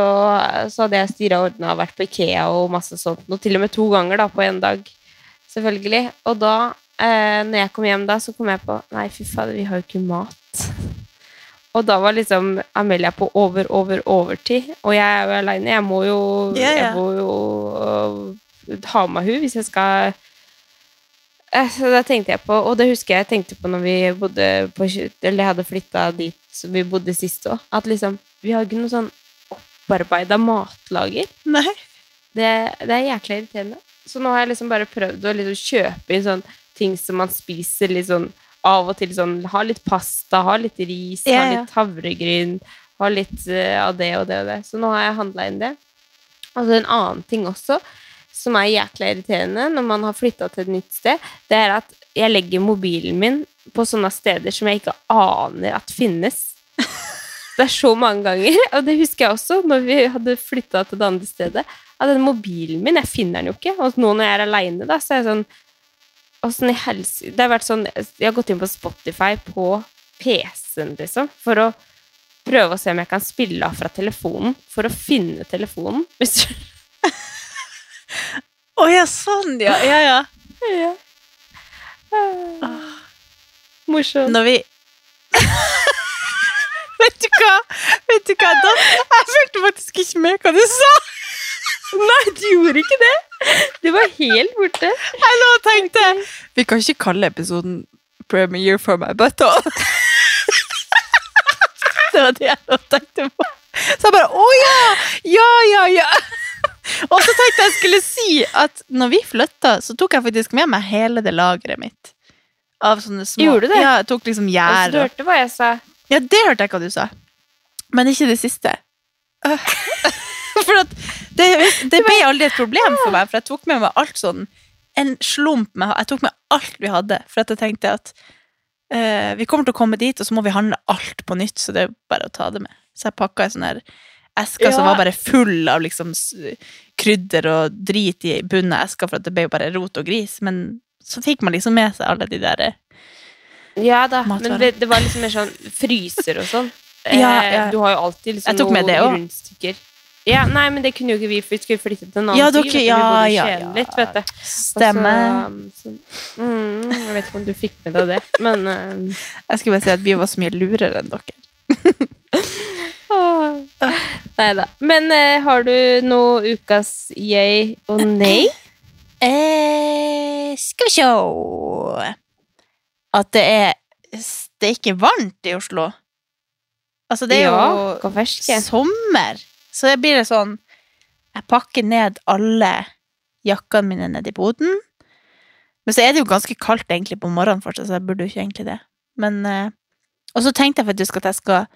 så hadde jeg styra og ordna og vært på Ikea og masse sånt. Og til og med to ganger da, på en dag. Selvfølgelig. Og da, eh, når jeg kom hjem da, så kom jeg på Nei, fy fader, vi har jo ikke mat. Og da var liksom Amelia på over, over, overtid. Og jeg er jo aleine. Jeg må jo, yeah, yeah. Jeg må jo øh, ha med hun hvis jeg skal Eh, Så da tenkte jeg på, og det husker jeg jeg tenkte på når vi bodde på Eller hadde flytta dit som vi bodde sist òg. At liksom Vi har ikke noe sånn opparbeida matlager. Nei. Det, det er jækla irriterende. Så nå har jeg liksom bare prøvd å liksom kjøpe inn sånn ting som man spiser litt sånn av og til. Sånn, ha litt pasta, ha litt ris, Ja, ha litt havregryn, ha litt uh, av det og det og det. Så nå har jeg handla inn det. Og så en annen ting også, som er jækla irriterende når man har flytta til et nytt sted, det er at jeg legger mobilen min på sånne steder som jeg ikke aner at finnes. Det er så mange ganger, og det husker jeg også når vi hadde flytta til det andre stedet. At den mobilen min, jeg finner den jo ikke. Og nå når jeg er aleine, så er jeg sånn Åssen i helse Det har vært sånn Jeg har gått inn på Spotify på PC-en, liksom, for å prøve å se om jeg kan spille av fra telefonen. For å finne telefonen. Hvis du Å ja, sånn, ja. Ja, ja. Ja. Ah. Morsomt. Når vi Vet du hva? Vet du hva? Da, jeg følte faktisk ikke med hva du sa. Nei, du gjorde ikke det! Du var helt borte. Jeg og tenkte Vi kan ikke kalle episoden 'Premiere for my butthole'. det var det jeg og tenkte på. Så jeg bare 'Å ja! Ja, ja, ja'. Og så tenkte jeg skulle si at når vi flytta, så tok jeg faktisk med meg hele det lageret mitt. Av sånne små Gjorde du det? Ja, jeg tok liksom gjær du hørte hva jeg sa. Ja, det hørte jeg hva du sa. Men ikke det siste. for det, det ble aldri et problem for meg, for jeg tok med meg alt sånn En slump med Jeg tok med alt vi hadde, for at jeg tenkte at uh, vi kommer til å komme dit, og så må vi handle alt på nytt, så det er bare å ta det med. Så jeg pakka ei sånn her eske som var bare full av liksom krydder og drit i bunnen av eska, for at det ble jo bare rot og gris. Men så fikk man liksom med seg alle de der eh, Ja da, Matvarer. men det, var liksom mer sånn fryser og sånn. Ja, Eh, ja. Du har jo alltid liksom også. rundstykker. Ja, nei, men det kunne jo ikke vi, for vi skulle flytte til en annen Ja, dere- ja, ja, ja. Litt, vet du. Stemmer. Så, så, mm, jeg vet ikke om du fikk med deg det, men uh, Jeg skulle bare si at vi var så mye lurere enn dere. Nei da. Men uh, har du noe ukas yay og nei? Eh, skal vi se At det er ikke varmt i Oslo. Altså, det er ja, jo sommer. Så det blir det sånn Jeg pakker ned alle jakkene mine ned i boden. Men så er det jo ganske kaldt egentlig på morgenen fortsatt, så jeg burde jo ikke egentlig det. Men eh, Og så tenkte jeg faktisk at jeg skal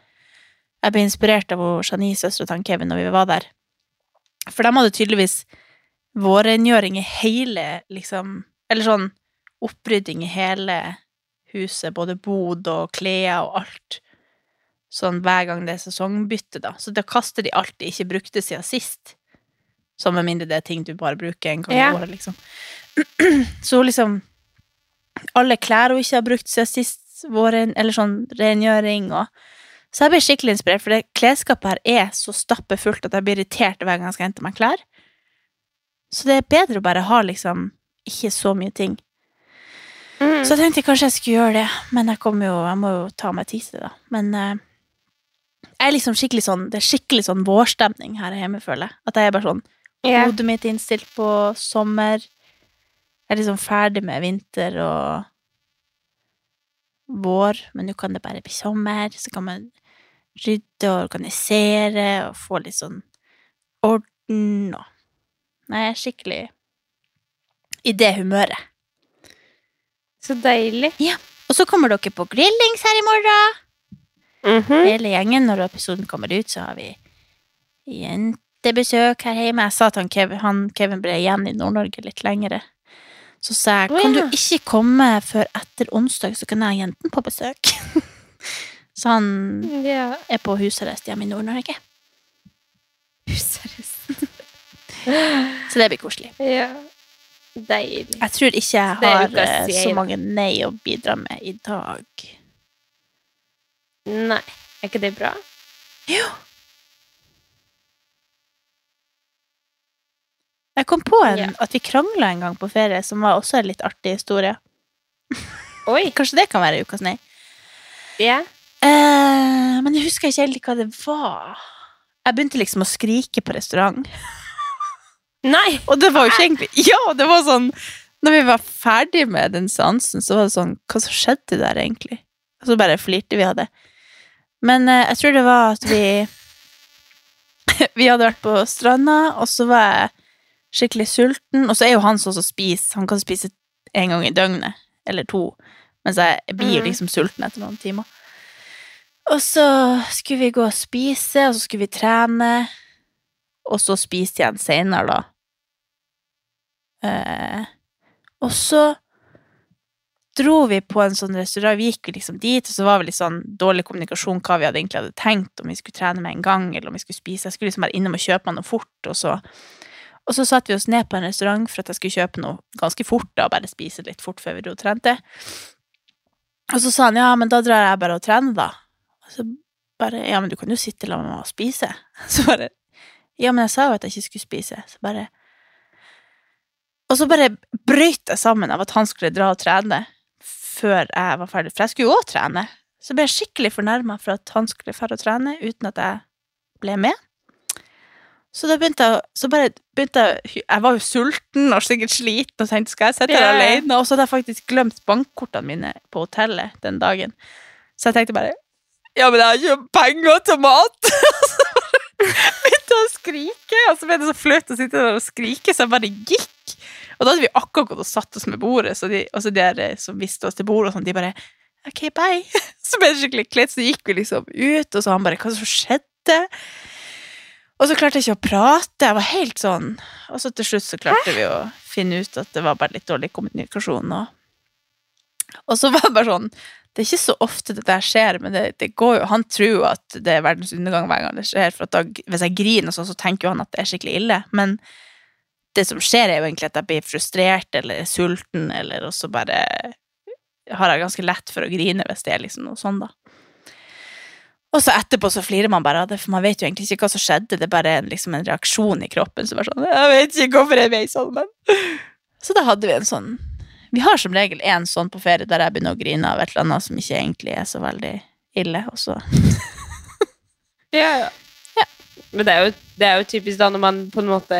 Jeg ble inspirert av hun Janie, søstera til Kevin, når vi var der. For de hadde tydeligvis vårrengjøring i hele, liksom Eller sånn opprydding i hele huset, både bod og klær og alt. Sånn hver gang det er sesongbytte, da. Så da kaster de alt de ikke brukte siden sist. Som med mindre det er ting du bare bruker en gang Ja. i året, liksom. Så liksom Alle klær hun ikke har brukt siden sist våren, eller sånn rengjøring og Så jeg blir skikkelig inspirert, for det klesskapet her er så stappfullt at jeg blir irritert hver gang jeg skal hente meg klær. Så det er bedre å bare ha liksom ikke så mye ting. Mm. Så jeg tenkte kanskje jeg skulle gjøre det, men jeg, jo, jeg må jo ta meg tid til det, da. Men eh, jeg er liksom skikkelig sånn, det er skikkelig sånn vårstemning her hjemme, føler jeg. At jeg er bare sånn, yeah. hodet mitt er innstilt på sommer. Jeg er liksom ferdig med vinter og vår, men nå kan det bare bli sommer, så kan man rydde og organisere og få litt sånn orden og Nei, jeg er skikkelig i det humøret. Så deilig. Og så kommer dere på grillings her i morgen. Mhm. Hele gjengen, når episoden kommer ut, så har vi jentebesøk her hjemme. Jeg sa at han Kevin, han Kevin ble igjen i Nord-Norge litt lengre. Så sa jeg, Å, kan ja. du ikke komme før etter onsdag, så kan jeg ha jenten på besøk. så han yeah. er på husarrest hjemme i Nord-Norge. Husarrest. Så det blir koselig. Ja. Deilig. Jeg tror ikke jeg har eh, så mange nei å bidra med i dag. Nei. Er ikke det bra? Jo. Jeg kom på en, Ja. at vi krangla en gang på ferie, som var også en litt artig historie. Oi. Kanskje det kan være ukas nei. Ja. Eh, men jeg husker ikke helt hva det var. Jeg begynte liksom å skrike på restaurant. Nei! Og det var jo ikke egentlig Ja, det var sånn Når vi var ferdig med den seansen, så var det sånn Hva som skjedde der, egentlig? Og så bare flirte vi av det. Men eh, jeg tror det var at vi Vi hadde vært på stranda, og så var jeg skikkelig sulten. Og så er jo han sånn som spiser Han kan spise en gang i døgnet, eller to. Mens jeg blir Mm. liksom sulten etter noen timer. Og så skulle vi gå og spise, og så skulle vi trene. Og så spise igjen senere, da. Eh, og så dro vi på en sånn restaurant, vi gikk liksom dit, og så var det litt sånn dårlig kommunikasjon hva vi hadde egentlig hadde tenkt, om vi skulle trene med en gang, eller om vi skulle spise. Jeg skulle liksom være innom og kjøpe meg noe fort, og så Og så satte vi oss ned på en restaurant for at jeg skulle kjøpe noe ganske fort, da, og bare spise litt fort før vi dro og trente. Og så sa han ja, men da drar jeg bare og trener, da. Og så bare ja, men du kan jo sitte med meg og spise. Så bare ja, men jeg sa jo at jeg ikke skulle spise. Så bare Og så bare brøyt jeg sammen av at han skulle dra og trene før jeg var ferdig, for jeg skulle jo òg trene. Så ble jeg skikkelig fornærma for at han skulle dra og trene uten at jeg ble med. Så da begynte jeg Så bare begynte jeg Jeg var jo sulten og sikkert sliten og tenkte skal jeg sitte her ja. alene? Og så hadde jeg faktisk glemt bankkortene mine på hotellet den dagen. Så jeg tenkte bare Ja, men jeg har ikke penger til mat! begynte å skrike, og så ble det så flaut å sitte der og skrike, så jeg bare gikk. Og da hadde vi akkurat gått og satt oss med bordet, så de, og så de som visste oss til bordet, og sånn, de bare OK, bye. Så ble det skikkelig kleint, så gikk vi liksom ut, og så han bare Hva som skjedde? Og så klarte jeg ikke å prate. Jeg var helt sånn Og så til slutt så klarte vi å finne ut at det var bare litt dårlig kommunikasjon. Og, og så var det bare sånn Det er ikke så ofte det der skjer, men det, det går jo Han tror jo at det er verdens undergang hver gang det skjer, for da, hvis jeg griner og sånn, så tenker jo han at det er skikkelig ille. Men det som skjer, er jo egentlig at jeg blir frustrert eller sulten, eller også bare har jeg ganske lett for å grine hvis det er liksom noe sånn, da. Og så etterpå så flirer man bare av det, for man vet jo egentlig ikke hva som skjedde. Det er bare en, liksom en reaksjon i kroppen som er sånn Jeg vet ikke hvorfor jeg ble sånn, men Så da hadde vi en sånn Vi har som regel en sånn på ferie der jeg begynner å grine av et eller annet som ikke egentlig er så veldig ille, og så Ja, ja. Men det er, jo, det er jo typisk da når man på en måte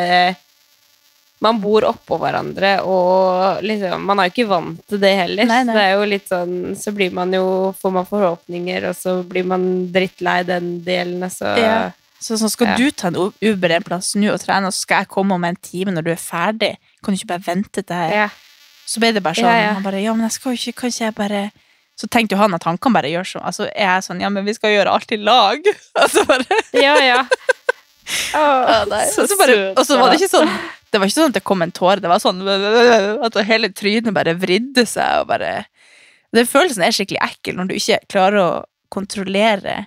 Man bor oppå hverandre, og liksom Man er jo ikke vant til det heller. Nei, nei. Så det er jo litt sånn Så blir man jo Får man forhåpninger, og så blir man drittlei den delen, og så Ja. Så sånn, skal Ja. du ta en Uber en plass nå og trene, og så skal jeg komme om en time når du er ferdig? Kan du ikke bare vente til jeg Ja. Så ble det bare sånn. Ja, ja. Han bare Ja, men jeg skal jo ikke Kan ikke jeg bare Så tenkte jo han at han kan bare gjøre sånn. Altså er jeg sånn Ja, men vi skal gjøre alt i lag. Altså bare Ja, ja. Åh, så, så bare, Og så var det ikke sånn Det var ikke sånn at det kom en tåre. Det var sånn at hele trynet bare vridde seg og bare Den følelsen er skikkelig ekkel når du ikke klarer å kontrollere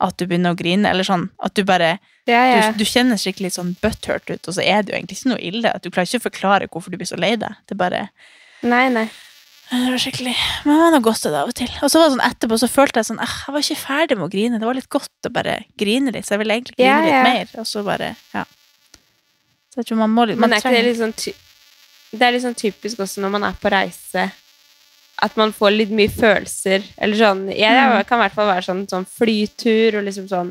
at du begynner å grine, eller sånn at du bare ja, ja. du, du kjenner skikkelig sånn butthurt ut, og så er det jo egentlig ikke noe ille. At du klarer ikke å forklare hvorfor du blir så lei deg. Det er bare Nei, nei. Det var skikkelig Men man har godt av det av og til. Og så var det sånn etterpå så følte jeg sånn eh, Jeg var ikke ferdig med å grine. Det var litt godt å bare grine litt, så jeg ville egentlig grine Ja, litt mer. Og så bare Ja. Så jeg tror man må litt Men man er ikke det litt sånn ty Det er litt sånn typisk også når man er på reise, at man får litt mye følelser. Eller sånn Jeg, Mm. jeg kan i hvert fall være sånn, sånn flytur og liksom sånn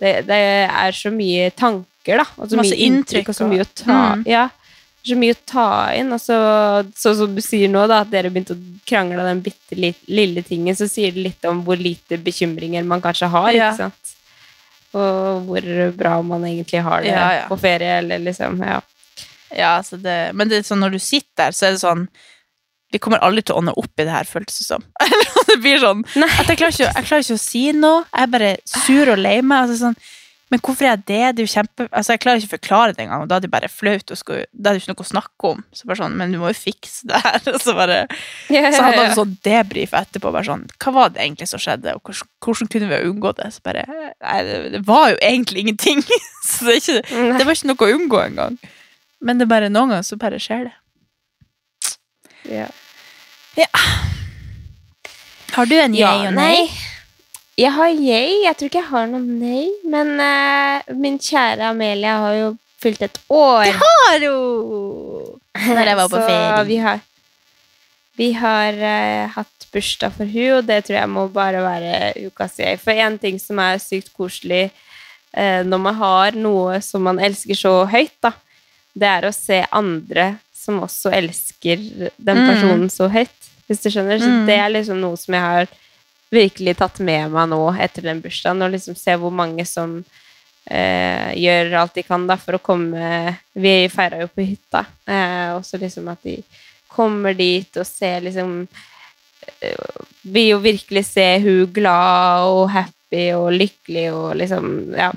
det, det er så mye tanker, da. Og så Masse mye inntrykk, og så mye å ta Mm. Ja. Så mye å ta inn. Og så, så som du sier nå, da, at dere begynte å krangle av den bitte lille tingen, så sier det litt om hvor lite bekymringer man kanskje har, Ja. ikke sant? Og hvor bra man egentlig har det Ja, ja. på ferie, eller liksom Ja. Ja, så det, men det når du sitter der, så er det sånn Vi kommer aldri til å ånde opp i det her, føles det som. det blir sånn at jeg klarer, ikke, jeg klarer ikke å si noe. Jeg er bare sur og lei meg. Altså sånn, men hvorfor er jeg det? Det er jo kjempe... Altså, jeg klarer ikke å forklare det engang, og da er det bare flaut. Og skal, da er det ikke noe å snakke om. Så bare sånn, men du må jo fikse det her. Så bare... Ja, Så hadde ja, en sånn debrief etterpå. Bare sånn, Hva var det egentlig som skjedde, og hvordan, hvordan kunne vi ha unngått det? Så bare, nei, det, var jo egentlig ingenting. Så det, ikke, det var ikke noe å unngå engang. Men det er bare noen ganger så bare skjer det. Ja. Har du en Ja, og nei? Jeg har yay. Jeg tror ikke jeg har noe nei. Men uh, min kjære Amelia har jo fylt et år. Det Har hun! Når jeg var på Så ferie. vi har, vi har uh, hatt bursdag for hun, og det tror jeg må bare være ukas yay. For én ting som er sykt koselig uh, når man har noe som man elsker så høyt, da, det er å se andre som også elsker den Mm. personen så høyt. Hvis du skjønner. Så Mm. det er liksom noe som jeg har virkelig tatt med meg nå etter den bursdagen, og liksom se hvor mange som eh, gjør alt de kan da for å komme Vi feira jo på hytta, eh, og så liksom at de kommer dit og ser liksom eh, Vil jo virkelig se hun glad og happy og lykkelig og liksom Ja.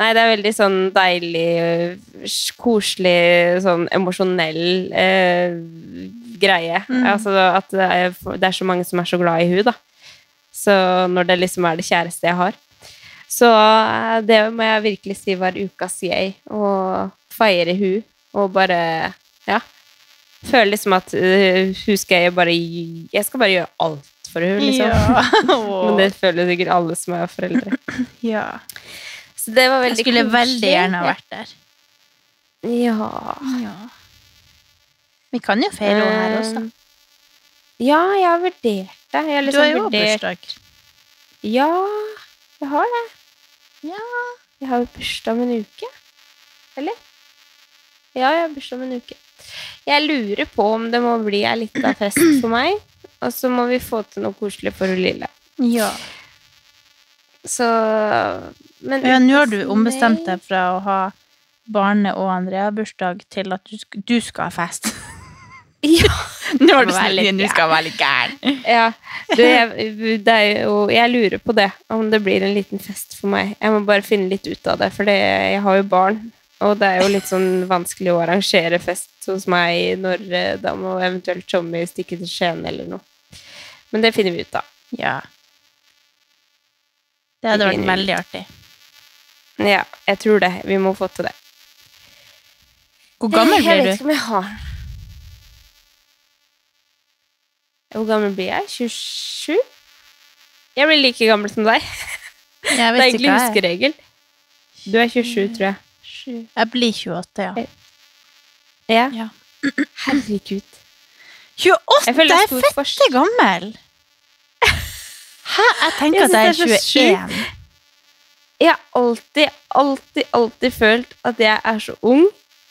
Nei, det er veldig sånn deilig, eh, koselig, sånn emosjonell eh, greie. Mm. Altså at det er, det er så mange som er så glad i hun da. Så når det liksom er det kjæreste jeg har. Så eh, det må jeg virkelig si var ukas yay. Å feire hun, og bare Ja. føler liksom at uh, hun skal jeg bare Jeg skal bare gjøre alt for henne, liksom. Men det føler sikkert alle som er foreldre. ja. Så det var Jeg skulle skulle veldig gjerne ha vært der. Ja. Ja. Vi kan jo feire henne her også. Eh, Ja, jeg har vurdert det. Jeg har Du liksom har jo vurdert bursdag. Ja, jeg har det. Ja. Jeg har jo bursdag om en uke. Eller? Ja, jeg har bursdag om en uke. Jeg lurer på om det må bli ei lita fest for meg. Og så må vi få til noe koselig for hun lille. Ja. Så Men Ja, nå har du ombestemt deg fra å ha Barne- og Andrea-bursdag til at du, du skal ha fest. Ja. Nå har du snill, litt skal være litt gæren. ja. Du, jeg, det jo, jeg lurer på det, om det blir en liten fest for meg. Jeg må bare finne litt ut av det, for det, jeg har jo barn. Og det er jo litt sånn vanskelig å arrangere fest hos meg når eh, da må eventuelt Tommy stikke til Skien eller noe. Men det finner vi ut av. Ja. Det hadde vært veldig artig. Ja, jeg tror det. Vi må få til det. Hvor gammel jeg vet ikke om jeg har Hvor gammel blir jeg? 27? Jeg blir like gammel som deg. Det er egentlig er. huskeregel. Du er 27, tror jeg. Jeg blir 28, ja. Ja. Ja. Herregud. 28? Jeg Jeg er fette gammel! Hæ? Jeg tenker Jeg at jeg er er 21. Jeg har alltid, alltid, alltid følt at jeg er så ung.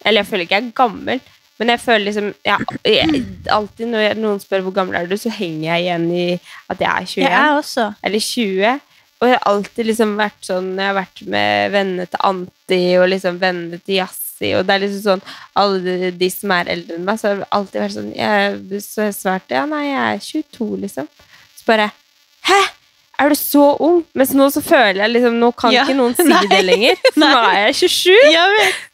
Eller jeg føler ikke jeg er gammel, men jeg føler liksom jeg, jeg, Alltid når noen spør hvor gammel er du, så henger jeg igjen i at jeg er 21 Jeg er også. eller 20. Og jeg har alltid liksom vært sånn Jeg har vært med vennene til Anti og liksom vennene til Jazz si, og det er liksom sånn Alle de, som er eldre enn meg, så har det alltid vært sånn jeg, Så jeg svarte ja, nei, jeg er 22, liksom. Så bare Hæ? Er du så ung? Mens nå så føler jeg liksom Nå kan Ja, ikke noen si nei, det lenger. Så nå er jeg 27. Ja.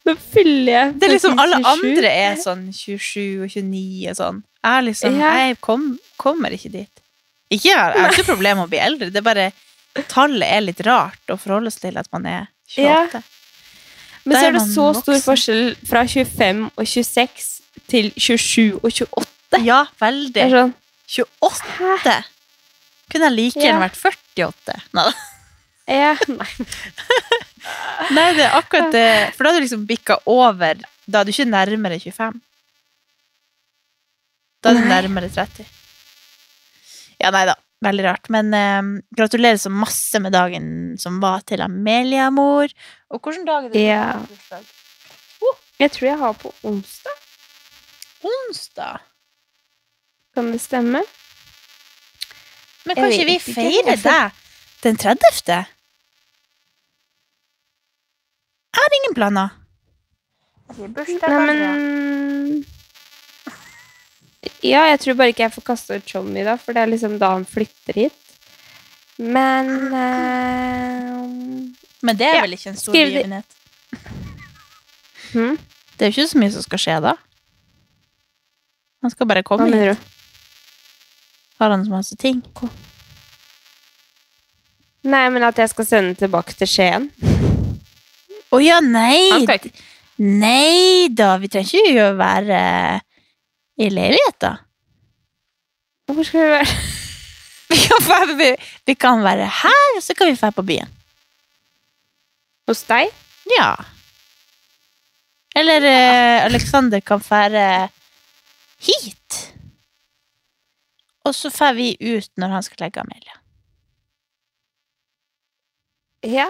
Nå fyller jeg Det er liksom alle 27. andre er sånn 27 og 29 og sånn. Jeg, liksom, Ja. jeg kom, kommer ikke dit. Ikke, jeg har ikke problem med å bli eldre, det er bare tallet er litt rart å forholde seg til at man er 28. Men så er det så stor forskjell fra 25 og 26 til 27 og 28. Ja, Det veldig. er sånn 28. Kunne jeg like gjerne Ja. vært 48. Nei, ja, nei. Nei, det er akkurat det. For da hadde du liksom bikka over. Da er du ikke nærmere 25. Da er du nærmere 30. Ja, nei da. Veldig rart. Men eh, gratulerer så masse med dagen som var til Amelia, mor. Og hvilken dag er det? Ja. har? Jeg tror jeg har på onsdag. Onsdag. Kan det stemme? Men kan ikke vi feire deg den 30.? Jeg har ingen planer. Nei, men Ja, jeg tror bare ikke jeg får kasta ut Tjommi da, for det er liksom da han flytter hit. Men uh, Men det er Ja, vel ikke en stor begivenhet? Hmm? Det er jo ikke så mye som skal skje da. Han skal bare Hva komme hit. Har han så masse ting? Nei, men at jeg skal sende tilbake til Skien. Å ja, nei! Nei da, vi trenger ikke å være i leilighet, da. Hvor skal vi være? Vi kan, være, vi, vi kan være her, og så kan vi dra på byen. Hos deg? Ja. Eller eh, Alexander kan fære hit. Og så drar vi ut når han skal legge Amelia. Ja.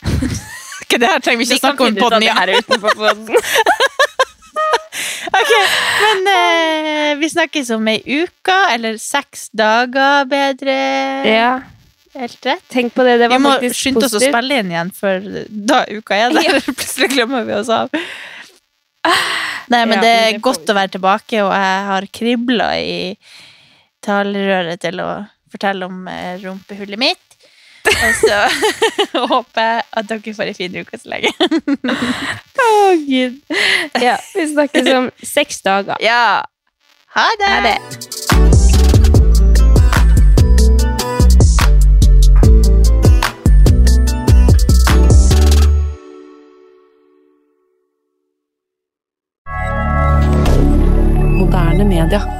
Det her trenger vi ikke snakke om på den, ja. her utenfor podden. Ok, men eh, vi snakkes om ei uke, eller seks dager bedre. ja. Helt rett. Tenk på det, det var Vi må faktisk skynde oss å positivt. spille inn igjen, for da uka er der. Plutselig glemmer vi oss av. Nei, men Ja, det men er det får godt vi å være tilbake, og jeg har kribla i talerøret til å fortelle om eh, rumpehullet mitt. Og så håper jeg at dere får en fin uke så lenge. Å, Gud. Ja, vi snakkes om seks dager. Ja. Ha det! Ha det. Moderne media.